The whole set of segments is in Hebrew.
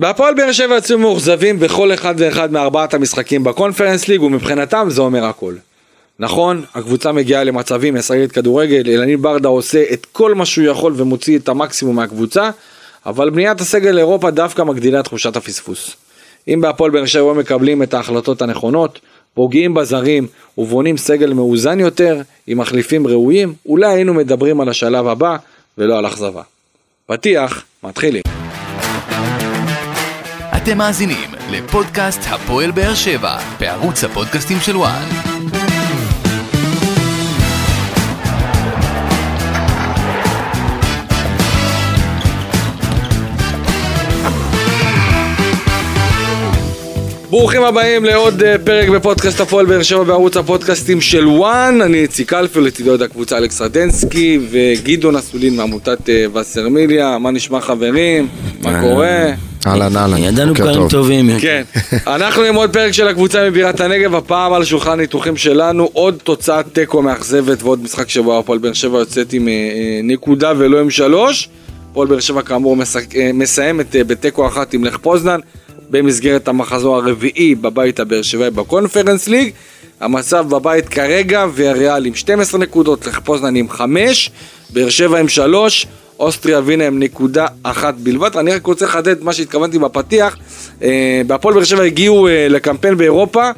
בהפועל באר שבע יצאו מאוכזבים בכל אחד ואחד מארבעת המשחקים בקונפרנס ליג ומבחינתם זה אומר הכל. נכון, הקבוצה מגיעה למצבים, משחקת כדורגל, אלניב ברדה עושה את כל מה שהוא יכול ומוציא את המקסימום מהקבוצה, אבל בניית הסגל לאירופה דווקא מגדילה את תחושת הפספוס. אם בהפועל באר שבע מקבלים את ההחלטות הנכונות, פוגעים בזרים ובונים סגל מאוזן יותר, עם מחליפים ראויים, אולי היינו מדברים על השלב הבא ולא על אכזבה. פתיח, מתחילים. אתם מאזינים לפודקאסט הפועל באר שבע בערוץ הפודקאסטים של וואן. ברוכים הבאים לעוד אה, פרק בפודקאסט הפועל באר שבע בערוץ הפודקאסטים של וואן, אני איציק אלפי, לצידו עוד הקבוצה אלכס רדנסקי וגדעון אסולין מעמותת אה, וסרמיליה, מה נשמע חברים? מה קורה? אהלן אהלן, ידענו דברים טוב. טובים. כן, אנחנו עם עוד פרק של הקבוצה מבירת הנגב, הפעם על שולחן הניתוחים שלנו, עוד תוצאת תיקו מאכזבת ועוד משחק שבו הפועל באר שבע יוצאת עם אה, אה, נקודה ולא עם שלוש. הפועל באר שבע כאמור אה, מסיימת אה, בתיקו אחת עם לך פוזנן, במסגרת המחזור הרביעי בבית הבאר שבעי בקונפרנס ליג. המצב בבית כרגע, ויאריאל עם 12 נקודות, לך פוזנן עם 5, באר שבע עם 3, אוסטריה ווינה עם נקודה אחת בלבד. אני רק רוצה לחדד את מה שהתכוונתי בפתיח. אה, בהפועל באר שבע הגיעו אה, לקמפיין באירופה,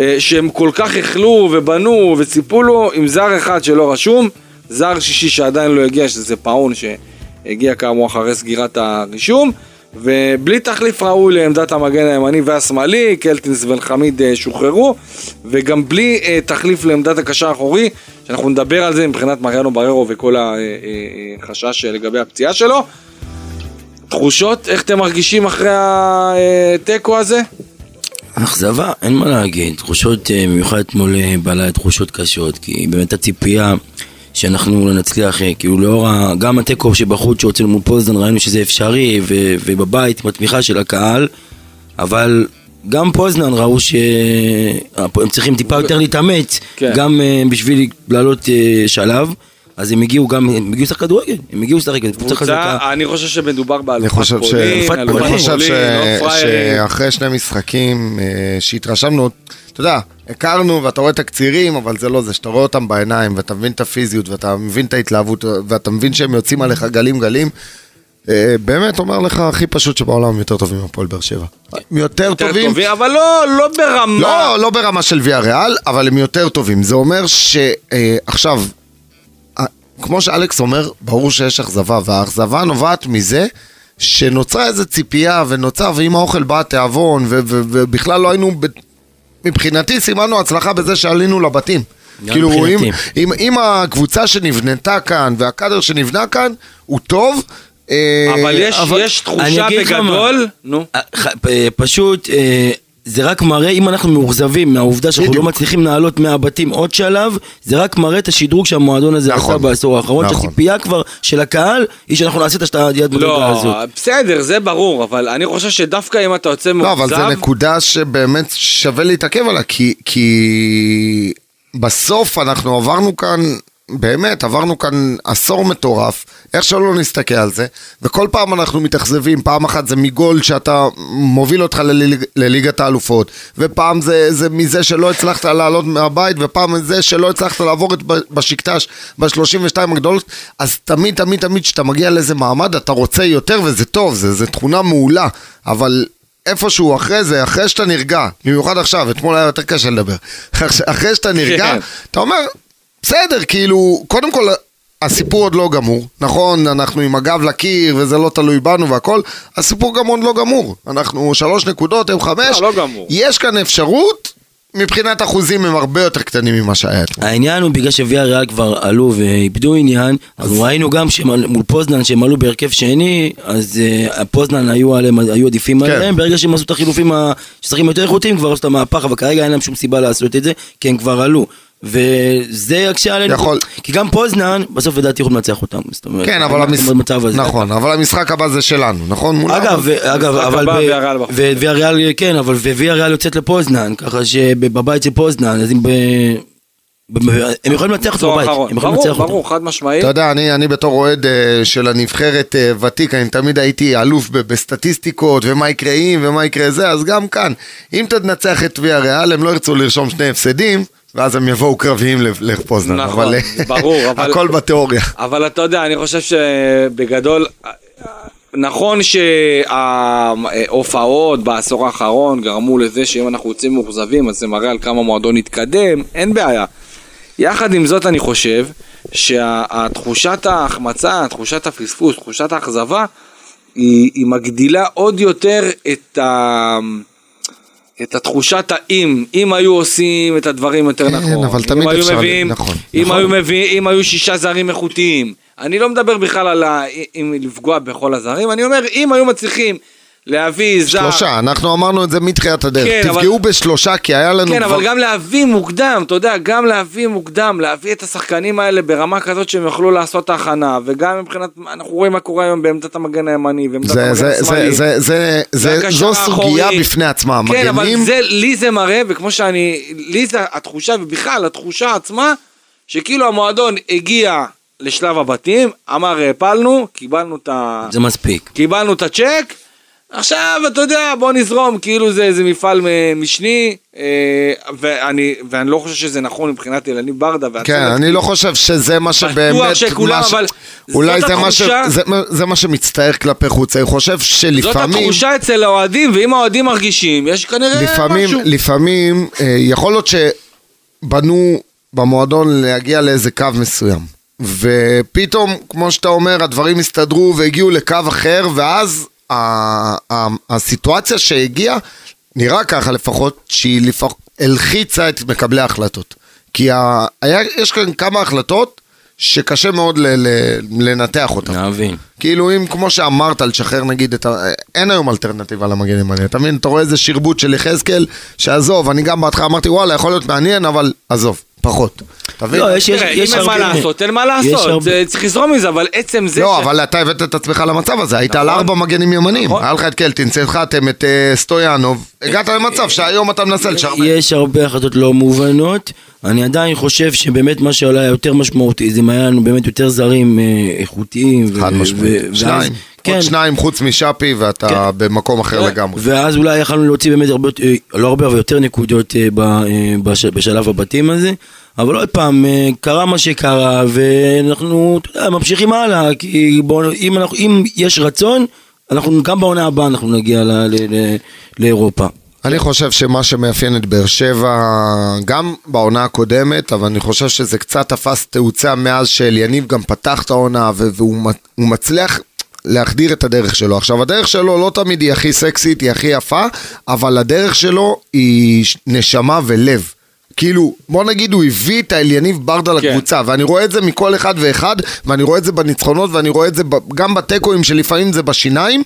אה, שהם כל כך איחלו ובנו וציפו לו עם זר אחד שלא רשום, זר שישי שעדיין לא הגיע, שזה פאון שהגיע כאמור אחרי סגירת הרישום. ובלי תחליף ראוי לעמדת המגן הימני והשמאלי, קלטינס ולחמיד אה, שוחררו, וגם בלי אה, תחליף לעמדת הקשר האחורי, שאנחנו נדבר על זה מבחינת מריאנו בררו וכל החשש לגבי הפציעה שלו. תחושות, איך אתם מרגישים אחרי התיקו הזה? אכזבה, אין מה להגיד. תחושות, אה, במיוחד אתמול אה, בלילה, תחושות קשות, כי באמת הציפייה שאנחנו נצליח, אה, כאילו לאור ה- גם התיקו שבחוץ שהוצאנו מול פוזדן, ראינו שזה אפשרי, ו- ובבית עם התמיכה של הקהל, אבל גם פוזנן ראו שהם צריכים טיפה יותר להתאמץ, כן. גם אה, בשביל לעלות אה, שלב. אז הם הגיעו גם, הם הגיעו לשחק כדורגל, הם הגיעו לשחק, קבוצה חזקה. אני חושב שמדובר אני באלופת פולין, אלופת פולין. אני חושב לא. שאחרי שני משחקים שהתרשמנו, אתה יודע, הכרנו ואתה רואה תקצירים, אבל זה לא זה, שאתה רואה אותם בעיניים ואתה מבין את הפיזיות ואתה מבין את ההתלהבות ואתה מבין שהם יוצאים עליך גלים גלים. אה, באמת אומר לך הכי פשוט שבעולם הם יותר טובים מהפועל באר שבע. הם יותר טובים, אבל לא, לא ברמה. לא, לא ברמה של ויה ריאל, אבל הם יותר טובים. זה אומר שעכשיו, כמו שאלכס אומר, ברור שיש אכזבה, והאכזבה נובעת מזה שנוצרה איזו ציפייה, ונוצר, ועם האוכל בא התיאבון, ו- ובכלל לא היינו, מבחינתי סימנו הצלחה בזה שעלינו לבתים. כאילו, אם, מבחינתי. אם, אם הקבוצה שנבנתה כאן, והקאדר שנבנה כאן, הוא טוב, אה, אבל יש, אבל- יש תחושה. בגדול, נו. אה, ח- אה, פשוט אה, זה רק מראה, אם אנחנו מאוכזבים מהעובדה שאנחנו בדיוק. לא מצליחים לעלות מהבתים עוד שלב, זה רק מראה את השדרוג שהמועדון הזה נכון. עשה בעשור האחרון, נכון. שהציפייה כבר של הקהל היא שאנחנו נעשה את היד מדרגה לא, הזאת. בסדר, זה ברור, אבל אני חושב שדווקא אם אתה יוצא לא, אבל מאוכזב, זו נקודה שבאמת שווה להתעכב עליה, כי, כי בסוף אנחנו עברנו כאן, באמת, עברנו כאן עשור מטורף, איך שלא נסתכל על זה, וכל פעם אנחנו מתאכזבים, פעם אחת זה מגול שאתה מוביל אותך לליג, לליגת האלופות, ופעם זה, זה מזה שלא הצלחת לעלות מהבית, ופעם זה שלא הצלחת לעבור את בשקטש ב-32 הגדולות, אז תמיד, תמיד, תמיד כשאתה מגיע לאיזה מעמד, אתה רוצה יותר, וזה טוב, זה, זה תכונה מעולה, אבל... איפשהו אחרי זה, אחרי שאתה נרגע, במיוחד עכשיו, אתמול היה יותר קשה לדבר, אחרי שאתה נרגע, כן. אתה אומר, בסדר, כאילו, קודם כל, הסיפור עוד לא גמור, נכון, אנחנו עם הגב לקיר וזה לא תלוי בנו והכל, הסיפור גם עוד לא גמור, אנחנו שלוש נקודות, הם חמש, לא, לא גמור. יש כאן אפשרות, מבחינת אחוזים הם הרבה יותר קטנים ממה שהיה אתמול. העניין הוא בגלל שוויה ריאל כבר עלו ואיבדו עניין, אנחנו ראינו גם מול פוזנן שהם עלו בהרכב שני, אז uh, פוזנן היו, עליהם, היו עדיפים כן. עליהם, ברגע שהם עשו את החילופים השחקים יותר איכותיים כבר עשו את המהפך, אבל כרגע אין להם שום סיבה לעשות את זה, כי הם כבר עלו. וזה יקשה עלינו, יכול. כי גם פוזנן, בסוף לדעתי יכולים לנצח אותם, זאת אומרת, כן, אבל המש... במצב הזה. נכון, אבל המשחק הבא זה שלנו, נכון? אגב, ו- אגב, אבל... ב- ויאריאל בחוץ. ו- ויאריאל, כן, אבל וויאריאל יוצאת לפוזנן, ככה שבבית של פוזנן, אז אם ב... הם יכולים לנצח אותו בבית. הם יכולים ברור, לנצח אותו. ברור, חד משמעית. אתה יודע, אני, אני בתור אוהד אה, של הנבחרת אה, ותיק, אני תמיד הייתי אלוף ב- בסטטיסטיקות, ומה יקרה אם, ומה יקרה זה, אז גם כאן, אם תנצח את ויה ריאל, הם לא ירצו לרשום שני הפסדים, ואז הם יבואו קרביים ל- לפוזנן. נכון, אבל, אה, ברור, אבל- הכל בתיאוריה. אבל אתה יודע, אני חושב שבגדול, נכון שההופעות בעשור האחרון גרמו לזה שאם אנחנו יוצאים מאוכזבים אז זה מראה על כמה מועדון התקדם, אין בעיה. יחד עם זאת אני חושב שהתחושת ההחמצה, תחושת הפספוס, תחושת האכזבה, היא, היא מגדילה עוד יותר את ה... את התחושת האם, אם היו עושים את הדברים יותר כן, נכון, אבל אם תמיד אפשר, מביאים, נכון, אם נכון. היו מביאים, אם היו שישה זרים איכותיים, אני לא מדבר בכלל על ה... אם לפגוע בכל הזרים, אני אומר אם היו מצליחים להביא זר, שלושה, אנחנו אמרנו את זה מתחילת הדרך. כן, אבל- תפגעו בשלושה, כי היה לנו כן, כבר... אבל גם להביא מוקדם, אתה יודע, גם להביא מוקדם, להביא את השחקנים האלה ברמה כזאת שהם יוכלו לעשות את ההכנה, וגם מבחינת, אנחנו רואים מה קורה היום בעמדת המגן הימני, ועמדת זה, המגן זה, זה, השמאלי. זה, זה, זה, והקשר זו סוגיה האחורי. בפני עצמה. כן, אבל המגנים, זה, לי זה מראה, וכמו שאני, לי זה התחושה, ובכלל התחושה עצמה, שכאילו המועדון הגיע לשלב הבתים, אמר העפלנו, קיבלנו את ה... זה מספיק. קיבלנו את הצ'ק, עכשיו אתה יודע בוא נזרום כאילו זה איזה מפעל משני אה, ואני, ואני לא חושב שזה נכון מבחינת אלניב ברדה כן, אני לא חושב שזה מה שבאמת... שכולם, מה ש- אבל אולי זאת זה מה, ש... התחושה- זה, זה מה שמצטער כלפי חוץ, אני חושב זאת שלפעמים... התחושה אצל האוהדים ואם האוהדים מרגישים יש כנראה לפעמים, משהו. לפעמים, אה, יכול להיות שבנו במועדון להגיע לאיזה קו מסוים. ופתאום, כמו שאתה אומר, הדברים הסתדרו והגיעו לקו אחר, ואז הסיטואציה שהגיעה, נראה ככה לפחות, שהיא לפח... הלחיצה את מקבלי ההחלטות. כי ה... היה, יש כאן כמה החלטות שקשה מאוד ל... ל... לנתח אותן. להבין. כאילו אם כמו שאמרת לשחרר נגיד את ה... אין היום אלטרנטיבה למגן ימני, אתה מבין? אתה רואה איזה שרבוט של יחזקאל, שעזוב, אני גם בהתחלה אמרתי וואלה יכול להיות מעניין אבל עזוב, פחות. אתה מבין? לא, יש, יש, יש אין מה לעשות, אין מה לעשות, הרבה- זה- צריך לזרום מזה, אבל עצם זה לא, ש- אבל אתה הבאת את עצמך למצב הזה, היית על נכון. ארבע מגנים ימניים, נכון. היה לך את קלטינס, התחלתם את אה, סטויאנוב, הגעת למצב שהיום אתה מנסה לשרבט. יש הרבה החלטות לא מובנות, אני עדיין חושב שבאמת מה שעולה יותר משמעותי זה אם היה לנו באמת יותר זרים אה, איכותיים. ו- חד משמעית, שניים, כן, עוד שניים חוץ משאפי ואתה כן. במקום אחר לגמרי. ואז אולי יכלנו להוציא באמת הרבה, יותר- אה, לא הרבה אבל יותר נקודות אה, בשלב הבתים הזה, אבל עוד פעם, קרה מה שקרה ואנחנו אתה יודע, ממשיכים הלאה, כי בוא, אם, אנחנו, אם יש רצון, אנחנו גם בעונה הבאה אנחנו נגיע ל, ל, ל, לאירופה. אני חושב שמה שמאפיין את באר שבע, גם בעונה הקודמת, אבל אני חושב שזה קצת תפס תאוצה מאז שאליניב גם פתח את העונה, והוא מצליח להחדיר את הדרך שלו. עכשיו, הדרך שלו לא תמיד היא הכי סקסית, היא הכי יפה, אבל הדרך שלו היא נשמה ולב. כאילו, בוא נגיד הוא הביא את האליניב ברדה לקבוצה, ואני רואה את זה מכל אחד ואחד, ואני רואה את זה בניצחונות, ואני רואה את זה גם בתיקואים שלפעמים זה בשיניים,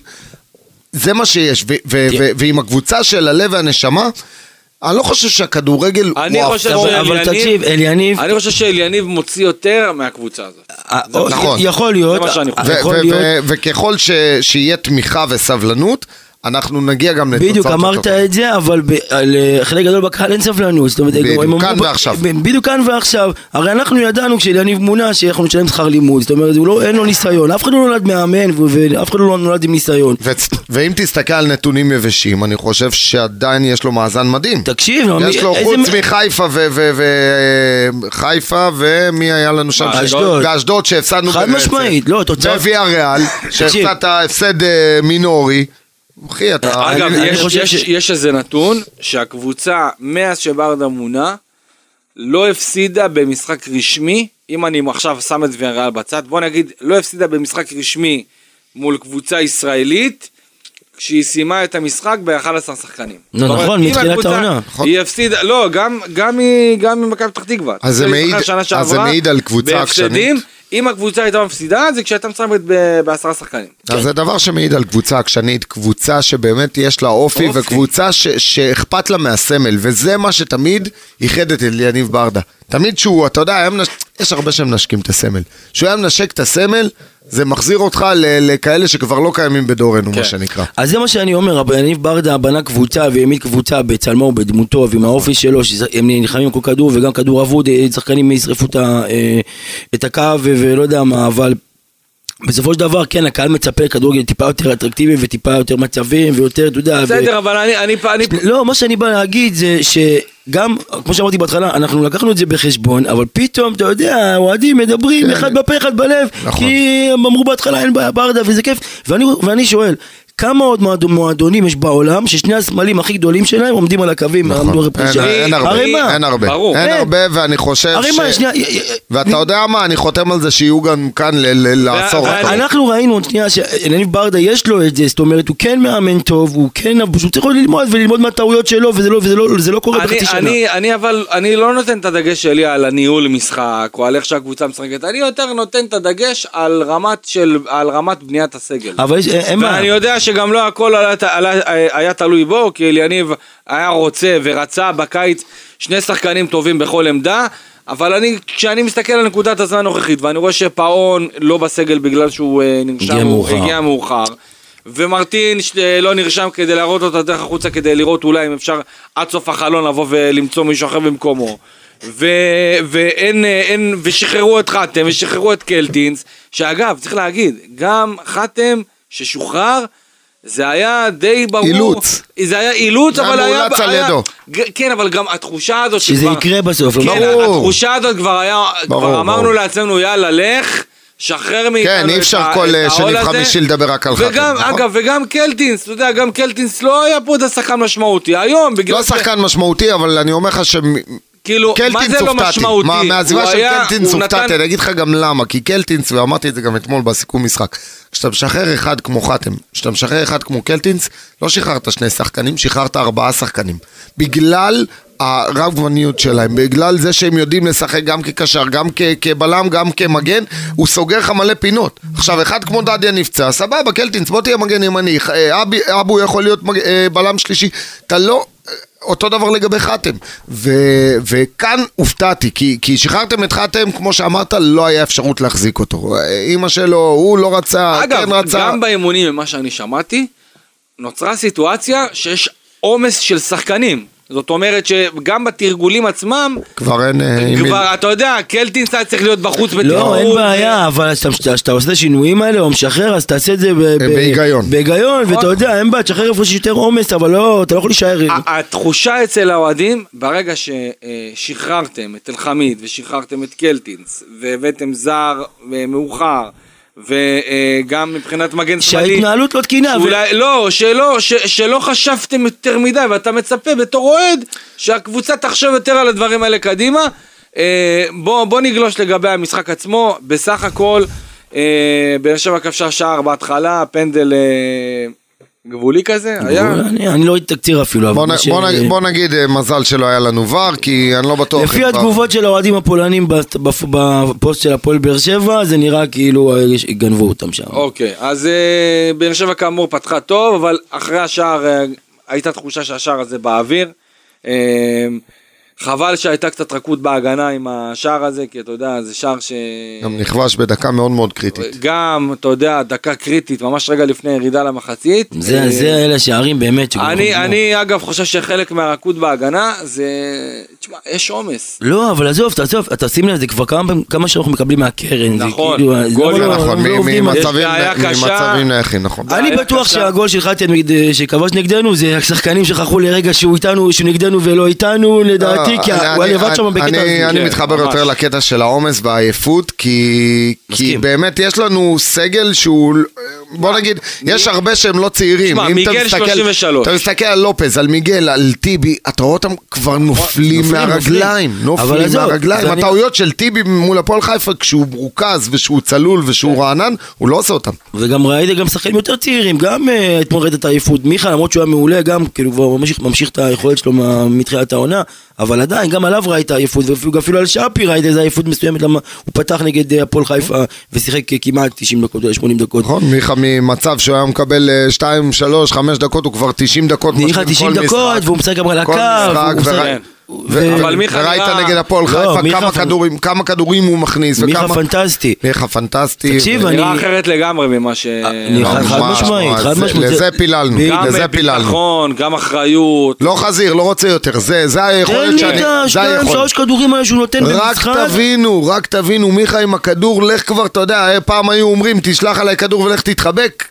זה מה שיש, ו- ועם הקבוצה של הלב והנשמה, אני לא חושב שהכדורגל אני הוא. ש- אבל תקשיב, אליניב, אני חושב שאליניב מוציא יותר מהקבוצה הזאת. אה, נכון. יכול להיות, זה מה שאני חושב. וככל שיהיה תמיכה וסבלנות, אנחנו נגיע גם לתוצאות בדיוק אמרת. את זה, אבל ב- לחלק גדול בקהל אין סבלנות. זאת אומרת, בדיוק, כאן ועכשיו. בדיוק כאן ועכשיו. הרי אנחנו ידענו כשאליניב מונה שאנחנו נשלם שכר לימוד. זאת אומרת, לא- אין לו ניסיון. אף אחד לא נולד מאמן ו- ואף אחד לא נולד עם ניסיון. ו- ואם תסתכל על נתונים יבשים, אני חושב שעדיין יש לו מאזן מדהים. תקשיב, יש לו חוץ מחיפה וחיפה ומי היה לנו שם? אשדוד. ואשדוד שהפסדנו חד משמעית, לא, תוצאות- וויה ריאל, שהפסדת הפסד אה, מינורי. אחי, אתה... אגב, אני- יש, יש, ש- יש איזה נתון שהקבוצה מאז שברדה מונה לא הפסידה במשחק רשמי, אם אני עכשיו שם את ויאריאל בצד, בוא נגיד לא הפסידה במשחק רשמי מול קבוצה ישראלית כשהיא סיימה את המשחק ב-11 שחקנים. לא, נכון, מתחילת העונה. היא הפסידה, לא, גם, גם מ- גם ממכבי פתח תקווה. אז זה מעיד- על קבוצה בהפסדים, עקשנית. אם הקבוצה הייתה מפסידה זה כשהייתה ב- בעשרה שחקנים. אז זה דבר שמעיד על קבוצה עקשנית, קבוצה שבאמת יש לה אופי, אופי. וקבוצה ש- שאכפת לה מהסמל, וזה מה שתמיד איחד את אליניב ברדה. תמיד שהוא, אתה יודע. יש הרבה שמנשקים את הסמל. כשהוא היה מנשק את הסמל, זה מחזיר אותך ל- לכאלה שכבר לא קיימים בדורנו, כן. מה שנקרא. אז זה מה שאני אומר, יניב ברדה בנה קבוצה והעמיד קבוצה בצלמו ובדמותו ועם האופי שלו, שהם נלחמים כל כדור וגם כדור אבוד, אה, שחקנים ישרפו את אה, את הקו ולא יודע מה, אבל בסופו של דבר כן, הקהל מצפה לכדורגל טיפה יותר אטרקטיבי וטיפה יותר מצבים ויותר, אתה יודע, ו- בסדר, אבל אני, אני, אני, לא, מה שאני בא להגיד זה שגם, כמו שאמרתי בהתחלה, אנחנו לקחנו את זה בחשבון, אבל פתאום, אתה יודע, אוהדים מדברים, כן. אחד בפה, אחד בלב, נכון. כי הם אמרו בהתחלה אין בעיה ברדה וזה כיף, ואני, ואני שואל, כמה עוד מועד- מועדונים יש בעולם ששני הסמלים הכי גדולים שלהם עומדים על הקווים, נכון. אין- הפרישה? אין הרבה? אין הרבה, ברור. אין אין. הרבה, ואני חושב ש... ואתה יודע מה, אני חותם על זה שיהיו גם כאן ל- ל- לעשור. ואני- הקרוב. אנחנו ראינו עוד שנייה שאלניב ברדה יש לו את זה, זאת אומרת הוא כן מאמן טוב, הוא כן, הוא צריך עוד ללמוד וללמוד מהטעויות שלו וזה לא, וזה לא, לא קורה אני, בחצי שנה. אני, אני אבל, אני לא נותן את הדגש שלי על הניהול משחק, או על איך שהקבוצה משחקת, אני יותר נותן את הדגש על רמת של, על רמת בניית הסגל. אבל יש, אין מה. ואני יודע שגם לא הכל עלה, עלה, היה תלוי בו, כי אליניב היה רוצה ורצה בקיץ שני שחקנים טובים בכל עמדה, אבל אני, כשאני מסתכל על נקודת הזמן הנוכחית, ואני רואה שפאון לא בסגל בגלל שהוא אה, נרשם, הגיע הוא מאוחר. הגיע מאוחר. ומרטין לא נרשם כדי להראות אותו דרך החוצה כדי לראות אולי אם אפשר עד סוף החלון לבוא ולמצוא מישהו אחר במקומו. ו... ואין, אה, אין, ושחררו את חתם ושחררו את קלטינס, שאגב, צריך להגיד, גם חתם ששוחרר, זה היה די ברור. אילוץ. זה היה אילוץ, היה אבל היה... מאולץ על היה- ידו. כן, אבל גם התחושה הזאת שזה שכבר... יקרה בסוף, כן, ברור. התחושה הזאת כבר היה... ברור, כבר אמרנו ברור. לעצמנו, יאללה, לך. שחרר מאיתנו כן, אי אפשר כל, אה, שני. וחמישי לדבר רק על חתם, וגם, נכון? אגב, וגם קלטינס, אתה יודע, גם קלטינס לא היה פה עוד השחקן משמעותי. היום, בגלל לא שחקן משמעותי, אבל אני אומר לך ש... כאילו, מה זה לא. משמעותי? מה, מהעזיבה של היה- קלטינס הופתעתי, נתן- אני אגיד לך גם למה, כי קלטינס, ואמרתי את זה גם אתמול בסיכום משחק, כשאתה משחרר אחד כמו חתם, כשאתה משחרר אחד כמו קלטינס, לא שחררת שני שחקנים, שחררת ארבעה שחקנים. בגלל הרבגוניות שלהם, בגלל זה שהם יודעים לשחק גם כקשר, גם כ- כבלם, גם כמגן, הוא סוגר לך מלא פינות. עכשיו, אחד כמו דדיה נפצע, סבבה, קלטינס, בוא תהיה מגן ימני, אה, אבו יכול להיות מג- אה, בלם שלישי, אתה לא... אותו דבר לגבי חתם, ו, וכאן הופתעתי, כי, כי שחררתם את חתם, כמו שאמרת, לא היה אפשרות להחזיק אותו. אימא שלו, הוא לא רצה, אגב, כן רצה. גם באימונים, ממה שאני שמעתי, נוצרה סיטואציה שיש עומס של שחקנים. זאת אומרת שגם בתרגולים עצמם, כבר אין... אה, כבר, אתה יודע, קלטינס היה צריך להיות בחוץ לא, בתרגול. אין בעיה, אבל כשאתה- עושה את השינויים האלה או משחרר, אז תעשה את זה ב- בהיגיון. בהיגיון, ואתה יודע, אין בעיה, תשחרר איפה שיש יותר עומס, אבל לא, אתה לא יכול להישאר... התחושה אצל האוהדים, ברגע ששחררתם את אלחמיד ושחררתם את קלטינס והבאתם זר אה, מאוחר וגם מבחינת מגן שמאלי, שההתנהלות לא תקינה. ו- שאולי, לא, שלא, ש, שלא חשבתם יותר מדי ואתה מצפה בתור אוהד שהקבוצה תחשוב יותר על הדברים האלה קדימה. אה, בוא, בוא נגלוש לגבי המשחק עצמו, בסך הכל אה, באר שבע כבשה שער בהתחלה, פנדל אה, גבולי כזה, היה? אני אני לא ראיתי תקציר אפילו. בוא, נ, ש- בוא, נ, בוא נגיד אה, מזל שלא היה לנו ור, כי אני לא בטוח... לפי התגובות של האוהדים הפולנים בפ- בפ- בפוסט של הפועל באר שבע, זה נראה כאילו אה, גנבו אותם שם. אוקיי, אז אה, באר שבע כאמור פתחה טוב, אבל אחרי השער הייתה תחושה שהשער הזה באוויר. אה, חבל שהייתה קצת רכות בהגנה עם השער הזה, כי אתה יודע, זה שער ש... גם נכבש בדקה מאוד מאוד קריטית. גם, אתה יודע, דקה קריטית, ממש רגע לפני ירידה למחצית. זה אה, זה אלה שערים באמת. אני. אני אגב חושב שחלק מהרכות בהגנה זה... תשמע, יש עומס. לא, אבל עזוב, תעזוב, אתה שים לב, זה כבר כמה כמה שאנחנו מקבלים מהקרן. זה נכון, כאילו, גול, לא- נכון, לא זה? ממצבים בעיה נ- קשה. ממצבים נייחים, נכון. אני בטוח קשה. שהגול של חתן נגד- שכבש נגדנו זה השחקנים שכחו לרגע שהוא איתנו, שהוא נגדנו ולא איתנו לדעתי, כי לא, אני- הוא היה לבד שם בקטע הזה. אני כן, מתחבר ממש. יותר לקטע של העומס והעייפות, כי כי. באמת יש לנו סגל שהוא, בוא נגיד, יש הרבה שהם לא צעירים. תשמע, מיגל מסתכל- 33. אתה מסתכל על לופז, על מיגל, על טיבי, אתה רואה אותם כבר נופלים מהרגליים. נופלים. מהרגליים. ואני- הטעויות של טיבי מול הפועל חיפה, כשהוא מרוכז ושהוא צלול ושהוא רענן, הוא לא עושה אותם. וגם ראיתי גם שחקנים יותר צעירים, גם אה, אתמול ראית את העייפות, מיכה למרות שהוא היה מעולה, גם כאילו כבר ממשיך, את היכולת שלו מתחילת העונה, אבל עדיין גם עליו ראית עייפות, ואפילו אפילו על שפי ראית איזה עייפות מסוימת, למה הוא פתח נגד אה, הפועל חיפה ושיחק אה, כמעט 90 דקות, או 80 דקות. נכון, מיכה ממצב שהוא היה מקבל 2, 3, 5 דקות, הוא כבר 90 דקות. משלים 90 כל דקות, משחק. והוא משחק גם על הקו, כל משחק. ו- אבל מיכה וראית נראה- נגד הפועל לא, חיפה כמה פנ- כדורים, כמה כדורים הוא מכניס. מיכה וכמה- פנטסטי. מיכה פנטסטי. תקשיב, ו- אני- נראה אחרת לגמרי ממה ש... אני חד- חד משמעית. חד משמעית. לזה זה- פיללנו, גם לזה פיללנו. ביטחון, גם אחריות. לא חזיר, לא רוצה יותר, זה זה תן היכולת לי שאני... את זה השניים, היכולת. שלוש כדורים האלה שהוא נותן רק במשחק. תבינו, רק תבינו, מיכה עם הכדור, לך כבר, אתה יודע, פעם היו אומרים, תשלח עליי כדור ולך תתחבק.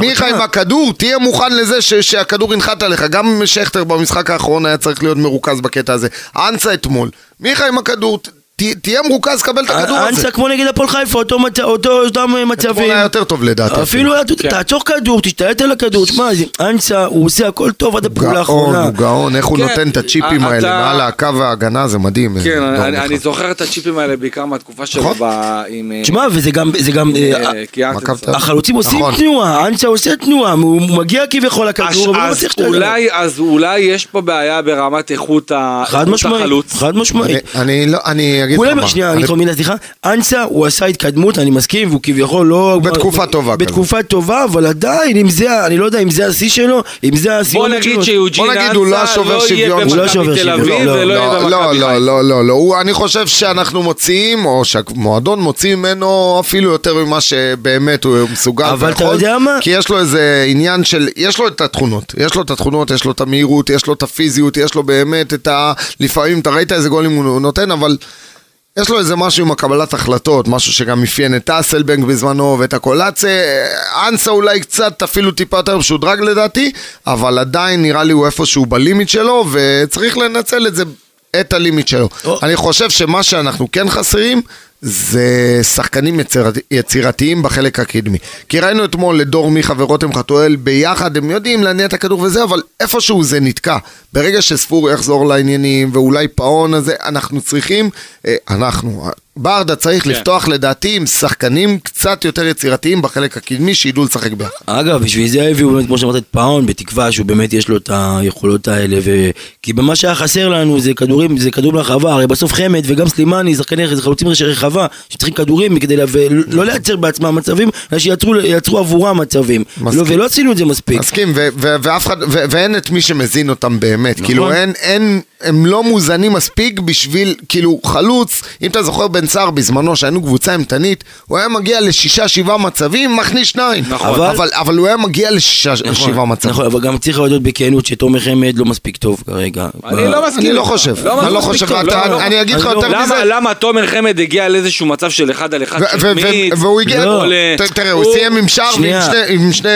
מיכה עם הכדור, תהיה מוכן לזה ש- שהכדור ינחת עליך. גם שכטר במשחק האחרון היה צריך להיות מרוכז בקטע הזה. אנסה אתמול. מיכה עם הכדור, תהיה מרוכז, קבל את הכדור הזה. אנסה כמו נגד הפועל חיפה, אותו מצ- אותו- אותם אתמול מצבים. היה יותר טוב לדעתי. אפילו היה- כן. תעצור כדור, תשתלט על הכדור, תשמע, זה- אנסה, הוא עושה הכל טוב עד הפעולה האחרונה. הוא גאון, איך הוא כן, נותן את הצ'יפים אתה- האלה מעל הקו ההגנה, זה מדהים. כן, אה, אני-. זוכר את הצ'יפים האלה בעיקר מהתקופה שלו נכון. עם... אה, תשמע, וזה גם, אה, אה. החלוצים עושים נכון. תנועה, אנסה עושה תנועה, הוא מגיע כביכול לכדור, אבל אז מצליח. אולי, אז אולי יש פה בעיה ברמת איכות חד משמעית, החלוץ. חד משמעית. אני לא, אני אגיד לך מה. שנייה, אני- אני יכול מילה, סליחה. אנסה, הוא עשה התקדמות, אני מסכים, והוא כביכול לא... בתקופה טובה בתקופה טובה, אבל עדיין, אם זה, אני לא יודע אם זה השיא שלו, אם זה נגיד שלו. שיוג'ין בוא נגיד, הוא לא אנסה שובר לא יהיה. הוא לא שובר במכבי תל אביב לא, ולא לא, יהיה לא, במכבי לא. לא, לא, לא, הוא, אני חושב שאנחנו מוציאים, או שהמועדון מוציא ממנו אפילו יותר ממה שבאמת הוא מסוגל אבל אתה ויכול, יודע מה? כי יש לו איזה עניין של, יש לו את התכונות, יש לו את התכונות, יש לו את המהירות, יש לו את הפיזיות, יש לו באמת את ה... לפעמים, אתה ראית איזה גולים הוא נותן, אבל... יש לו איזה משהו עם הקבלת החלטות, משהו שגם אפיין את אסלבנק בזמנו ואת הקולאצה. אנסה אולי קצת אפילו טיפה יותר משודרג לדעתי, אבל עדיין נראה לי הוא איפשהו בלימיט שלו, וצריך לנצל את זה, את הלימיט שלו. או. אני חושב שמה שאנחנו כן חסרים, זה שחקנים יצירת, יצירתיים בחלק הקדמי. כי ראינו אתמול את דור מיכה ורותם חתואל ביחד, הם יודעים להניע את הכדור וזה, אבל איפשהו זה נתקע. ברגע שספור יחזור לעניינים, ואולי פאון הזה, אנחנו צריכים, אה, אנחנו, ברדה צריך כן. לפתוח לדעתי עם שחקנים קצת יותר יצירתיים בחלק הקדמי, שידעו לשחק ביחד. אגב, בשביל זה הביאו באמת, כמו שאמרת, את פאון, בתקווה שהוא באמת יש לו את היכולות האלה, ו... כי במה שהיה חסר לנו זה כדורים, זה כדור לרחבה, הרי בסוף חמד וגם סלימני, שחקני זה חלוצים של רחבה, שצריכים כדורים כדי לה... ולא לייצר בעצמם מצבים, אלא שיצרו ייצרו עבורם מצבים. לא, ולא עשינו את זה מספיק. מסכים, ו- ו- ואף אחד, ו- ואין את מי שמזין אותם באמת, נכון. כאילו אין, אין, הם לא מוזנים מספיק בשביל, כאילו חלוץ, אם אתה זוכר בן סער בזמנו שהיינו קבוצה אימתנית, הוא היה מגיע לשישה שבעה מצבים, מכניס שניים, נכון. אבל, אבל- אבל, הוא היה מגיע לשישה שבעה מצבים. נכון, אבל גם צריך להודות בכנות שתומר חמד לא מספיק טוב כרגע. אני ב- לא מסכים. אני לא. חושב, לא אני לא חושב, טוב, אתה- לא, לא. אני אגיד לך לא- יותר למה, מזה, למה תומר חמד הגיע לאיזשהו מצב של אחד על אחד ו- ו- ו- שהחמיץ? והוא הגיע, לא. ת- תראה, הוא סיים עם שער ועם. שני-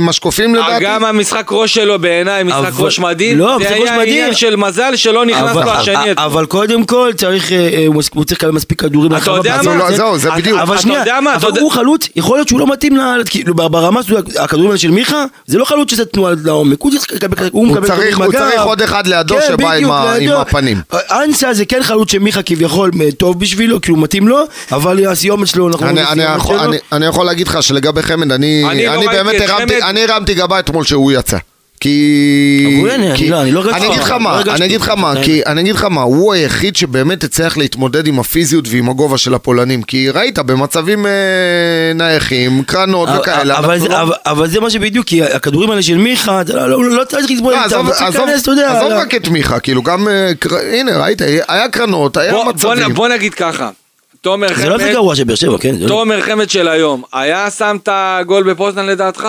משקופים לדעתי. גם המשחק ראש שלו בעיניי, משחק ראש מדהים, לא, זה משחק ראש היה מדהים. עניין של מזל שלא נכנס אבל- לו השני. אבל- קודם כל צריך, אה, אה, הוא צריך לקבל מספיק כדורים אתה לרחבה. יודע אז הוא מה? לא- זהו, זה אתה- בדיוק. אבל אתה שנייה, יודע מה? אתה אבל יודע- הוא חלוץ, יכול להיות שהוא לא מתאים, כאילו ברמה הזו, הכדורים האלה של מיכה, זה לא חלוץ שזה תנועה לעומק, הוא צריך לקבל, הוא מקבל כדורים הוא בגב. צריך עוד אחד לידו כן, שבא עם. הפנים. אנסה זה כן חלוץ שמיכה כביכול אה, טוב בשבילו, כאילו מתאים לו, אבל הסיומת שלו, אנחנו אני, יכול, שלו. אני, אני יכול להגיד לך שלגבי חמד, אני, אני אני, לא באמת הרמתי גבה אתמול שהוא יצא. כי... לא- אני לא הרגשתי אני אגיד לך לא מה, הרגשתי. אני אגיד לך מה. כי אני אגיד לך מה, הוא היחיד שבאמת הצליח להתמודד עם הפיזיות ועם הגובה של הפולנים, כי ראית במצבים אה, נייחים, קרנות וכאלה, אבל זה- לא- אבל- אבל זה מה שבדיוק, כי הכדורים האלה של מיכה, לא- לא לא צריך לסבול לא, איתם, צריך להיכנס, אתה יודע. עזוב. רק את מיכה, כאילו גם, אה, הנה ראית, היה קרנות, היה מצבים. בוא נגיד ככה, תומר זה לא הכי חמד, גרוע של באר שבע, כן? תומר חמד של היום, היה שם את הגול בפוזנן לדעתך?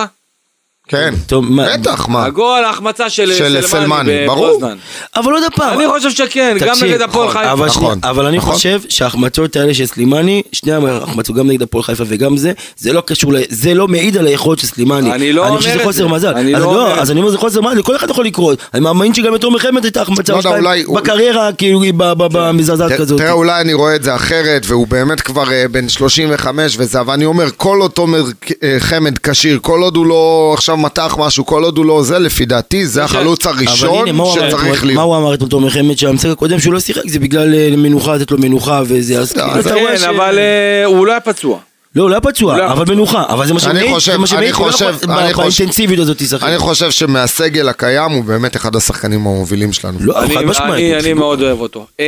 כן, בטח, מה, הגול, ההחמצה של של סלמני ברור. בפוזנן. אבל עוד פעם, אני חושב שכן, גם נגד הפועל נכון, חיפה. אבל, נכון, אני נכון. חושב שההחמצות האלה של סלימני, שני ההחמצות, גם נגד הפועל חיפה וגם זה, זה לא קשור, זה לא מעיד על היכולת של סלימני. אני לא אומר חושב שזה את חוסר זה. מזל. אני לא אומר את אז זה. אני אומר זה חוסר מזל, לכל אחד יכול לקרות. אני מאמין שגם לתומר חמד הייתה החמצה לא או יודע, שתיים אולי- בקריירה, כאילו היא ב- ב- במזעזעת כזאת. תראה, אולי אני רואה את זה אחרת, והוא באמת כבר אה, בן 35 וזה, אבל אני אומר, כל עוד תומר אה, חמד כשיר, כל עוד הוא לא עכשיו מתח משהו, כל עוד הוא לא זה, לפי דעתי, זה החלוץ הראשון שצריך? להיות. מה הוא אמר אתמול תומר חמד שהמשחק הקודם שהוא לא שיחק זה בגלל אה, מנוחה, לתת לו מנוחה וזה, אז כאילו כן. אבל אה, הוא לא היה פצוע. לא, הוא לא היה פצוע, לא אבל מנוחה, אבל זה מה אני שמעיד, חושב- זה מה שמעיד, אני הוא לא יכול חושב- ב- אני חושב- באינטנסיביות הזאת לשחק. אני חושב שמהסגל הקיים הוא באמת אחד השחקנים המובילים שלנו. לא, אני- חד משמעית. אני- מאוד אוהב אותו. אה,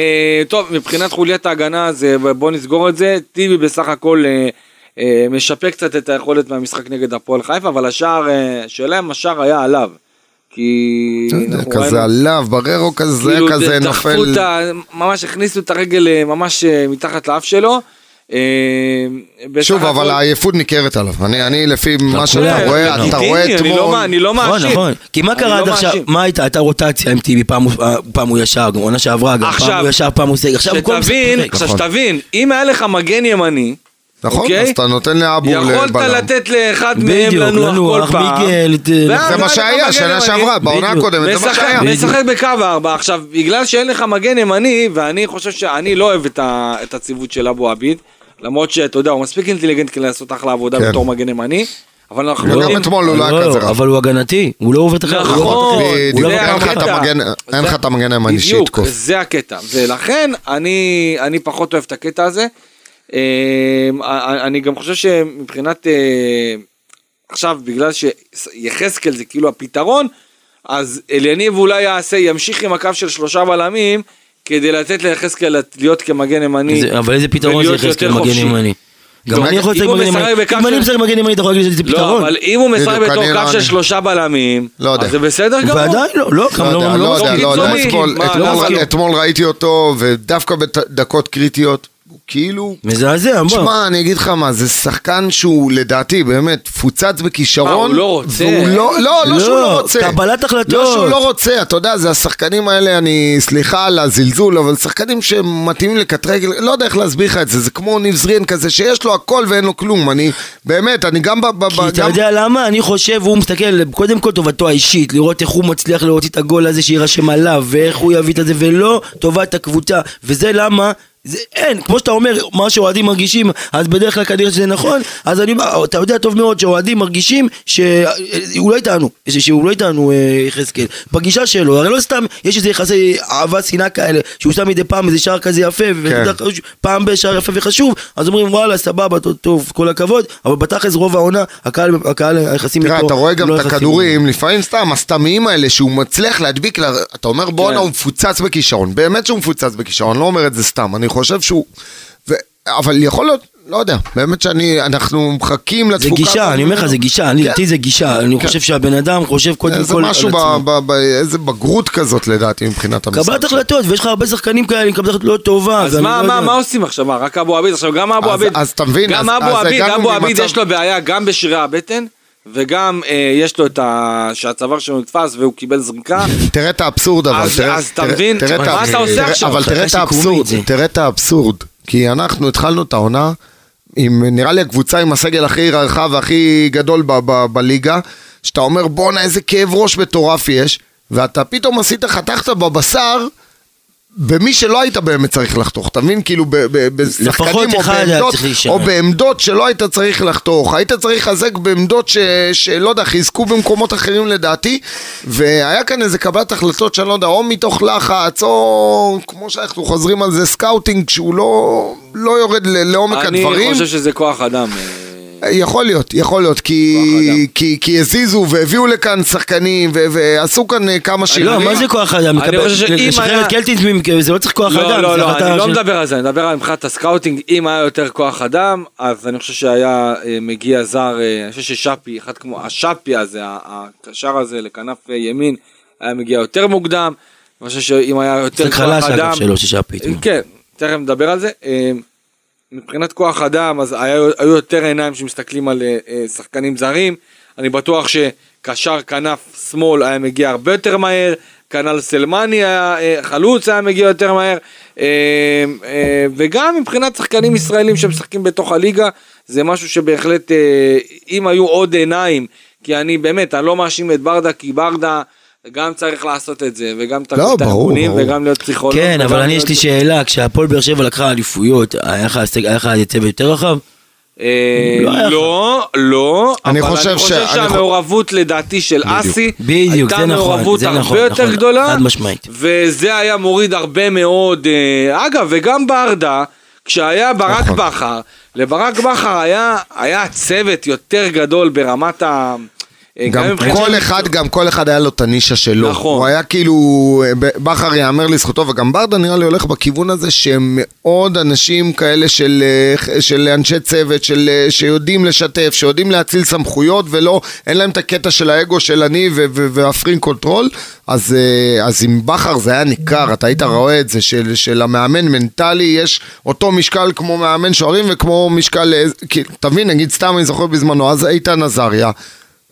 טוב, מבחינת חוליית ההגנה, בוא נסגור את זה. טיבי בסך הכל אה, אה, משפר קצת את היכולת מהמשחק נגד הפועל חיפה, אבל השער, אה, השאלה אם השער היה עליו. כי... לא אנחנו כזה עליו, בררו כזה, כאילו כזה נופל. ממש הכניסו את הרגל אה, ממש אה, מתחת לאף שלו. אה, שוב, אבל העייפות ניכרת עליו. אני, אני לפי מה שאתה כולם, רואה, לגיטימי, אתה רואה אני לא אתמול... אני לא נכון, מאשים. נכון. כי מה קרה לא עד עכשיו? מה הייתה? הייתה רוטציה עם טיבי, פעם הוא- ישר, גם עונה שעברה, גם פעם עכשיו, הוא ישר, פעם הוא סגל. עכשיו כל שתבין, משחק. עכשיו נכון. שתבין, אם היה לך מגן ימני, נכון, אוקיי? אז אתה נותן לאבו יכולת לבלם. לתת לאחד מהם בדיוק, לנוח לנוח, כל פעם. מיגל, זה מה שהיה, שנה שעברה, בעונה בדיוק. הקודמת, זה מה שהיה. משחק בקו ארבע, עכשיו בגלל שאין לך מגן ימני ואני חושב שאני לא אוהב את, ה, את הציוות של אבו עביד למרות שאתה יודע הוא מספיק אינטליגנט כדי לעשות אחלה עבודה כן. בתור מגן ימני אבל אנחנו יודעים אתמול הוא לא היה כזה רע. אבל הוא הגנתי, הוא לא עובר את החלק. נכון, בדיוק, זה אין לך את. המגן- הימני בדיוק, שיתקוף. זה הקטע ולכן אני, אני פחות אוהב את הקטע הזה אני גם חושב שמבחינת אה, עכשיו בגלל שיחזקאל זה כאילו הפתרון אז אליניב אולי יעשה ימשיך עם הקו של שלושה בלמים כדי לתת ליחזקאל להיות כמגן ימני זה- אבל איזה פתרון זה יחזקאל מגן. ימני? גם לא, אני יכול לשחק הוא מגן ימני. אם אני משחק מגן ימני אתה יכול להגיד שזה לא, פתרון. אבל אם הוא משחק בתור קו לא- של שלושה בלמים, לא. אז זה בסדר גמור. ודאי לא, לא, לא יודע, לא, לא לא. אתמול- לא ראיתי אותו, ודווקא בדקות קריטיות, כאילו... מזעזע, בוא. שמע, אני אגיד לך מה, זה שחקן שהוא לדעתי באמת פוצץ בכישרון. מה, הוא לא רוצה? והוא לא, לא, לא שהוא לא רוצה. קבלת החלטות. לא שהוא לא רוצה, אתה יודע, זה השחקנים האלה, אני, סליחה על הזלזול, אבל שחקנים שמתאימים לקט רגל, לא יודע איך להסביר לך את זה, זה כמו ניב זריאן כזה, שיש לו הכל ואין לו כלום, אני, באמת, אני גם ב... ב- כי ב- אתה גם- יודע למה? אני חושב, הוא מסתכל קודם כל טובתו האישית, לראות איך הוא מצליח להוציא את הגול הזה שיירשם עליו, ואיך הוא יביא את זה, ולא טובת הקבוצה. וזה למה... זה אין, כמו שאתה אומר, מה שאוהדים מרגישים, אז בדרך כלל כנראה שזה נכון, אז אני, אתה יודע טוב מאוד שאוהדים מרגישים שהוא לא איתנו, שהוא לא איתנו אה, יחזקאל, בגישה שלו, הרי לא סתם יש איזה יחסי אהבה שנאה כאלה, שהוא שם מדי פעם איזה שער כזה יפה, כן. פעם בשער יפה וחשוב, אז אומרים וואלה סבבה, טוב, טוב, כל הכבוד, אבל בתכלס רוב העונה, הקהל, הקהל היחסים תראה, איתו, אתה רואה גם לא את. הכדורים, לפעמים סתם, הסתמיים האלה, שהוא מצליח להדביק, לה- אתה אומר בואנה, כן. הוא מפוצץ בכישרון, באמת שהוא מפוצץ בכישרון, לא אומר את זה סתם, אני חושב שהוא... ו- אבל יכול להיות, לא יודע, באמת שאני, אנחנו מחכים זה לתפוקה. גישה, הזאת אני אומר לך. זה גישה, אני- כן. לדעתי זה גישה, אני חושב שהבן אדם חושב קודם זה כל על משהו, עצמו. ב- ב- ב- איזה בגרות כזאת לדעתי מבחינת המשחק. קבלת החלטות, ויש לך הרבה שחקנים כאלה קבלת החלטות לא טובה. אז מה, לא מה, עושים עכשיו? מה, רק אבו עביד? עכשיו גם אבו אז- עביד, אז אתה מבין, גם אבו עביד, הגענו אבו עביד יש לו בעיה גם בשרירי הבטן, וגם אה, יש לו את ה... שהצוואר שלו נתפס והוא קיבל זריקה. תראה את האבסורד אבל, אז- תראה, אז אתה תראה- מבין? תראה מה אתה עושה תראה- עכשיו? אבל תראה את האבסורד. תראה את האבסורד, כי אנחנו התחלנו את העונה עם נראה לי הקבוצה עם הסגל הכי רחב והכי גדול ב- ב- בליגה, שאתה אומר בואנה איזה כאב ראש מטורף יש, ואתה פתאום עשית, חתכת בבשר. במי שלא היית באמת צריך לחתוך, אתה מבין? כאילו ב- ב- בשחקנים או בעמדות. או בעמדות שלא היית צריך לחתוך, היית צריך לחזק בעמדות ש- שלא יודע, חיזקו במקומות אחרים לדעתי, והיה כאן איזה קבלת החלטות שאני לא יודע, או מתוך לחץ, או כמו שאנחנו חוזרים על זה, scouting שהוא לא, לא יורד לעומק אני הדברים. חושב שזה כוח אדם. יכול להיות, יכול להיות, כי. כי, כי הזיזו והביאו לכאן שחקנים ו- ועשו כאן אה, כמה לא, שינויים. מה זה כוח אדם? אני חושב שאם לשחרר היה- את קלטינס, זה לא צריך כוח לא, אדם. לא, זה לא, אני לא מדבר על זה, אני מדבר על מבחינת ה scouting, אם היה יותר כוח אדם, אז אני חושב שהיה אה, מגיע זר, אה, אני חושב ששאפי, אחד כמו, השאפי הזה, הקשר הזה לכנף ימין, היה מגיע יותר מוקדם, אני חושב שאם היה יותר כוח חלש אדם, אגב שלו, ששאפי. כן, תכף נדבר על זה. מבחינת כוח אדם, אז היה, היו יותר עיניים שמסתכלים על אה, שחקנים זרים. אני בטוח שקשר כנף שמאל היה מגיע הרבה יותר מהר, כנ"ל סלמני היה, אה, חלוץ היה מגיע יותר מהר, אה, אה, וגם מבחינת שחקנים ישראלים שמשחקים בתוך הליגה, זה משהו שבהחלט, אה, אם היו עוד עיניים, כי אני באמת, אני לא מאשים את ברדה, כי ברדה גם צריך לעשות את זה, וגם את לא, את הארגונים. וגם להיות פסיכולוג. כן, אבל אני יש לי שאלה, כשהפועל באר שבע לקחה אליפויות, היה לך צוות יותר רחב? אה, לא לא, לא, אני אבל חושב אני חושב שהמעורבות לדעתי של אסי, הייתה זה נכון, מעורבות הרבה נכון, יותר נכון, גדולה. וזה היה מוריד הרבה מאוד, אה, אגב, וגם ברדה, כשהיה ברק. בכר, לברק בכר היה צוות יותר גדול ברמת ה... אה, גם כל אחד, גם כל אחד היה לו את הנישה שלו. נכון. הוא היה כאילו, ב- בכר יאמר לזכותו, וגם ברדה נראה לי הולך בכיוון הזה שהם מאוד אנשים כאלה של, אה, של אנשי צוות, של, אה, שיודעים לשתף, שיודעים להאציל סמכויות, ולא, אין להם את הקטע של האגו של אני ו- ו- וה freak control. אז, אה, אז עם בכר זה היה ניכר, אתה היית רואה את זה, של, של המאמן מנטלי, יש אותו משקל כמו מאמן שוערים וכמו משקל, אה, תבין, נגיד סתם אני זוכר בזמנו, אז איתן עזריה.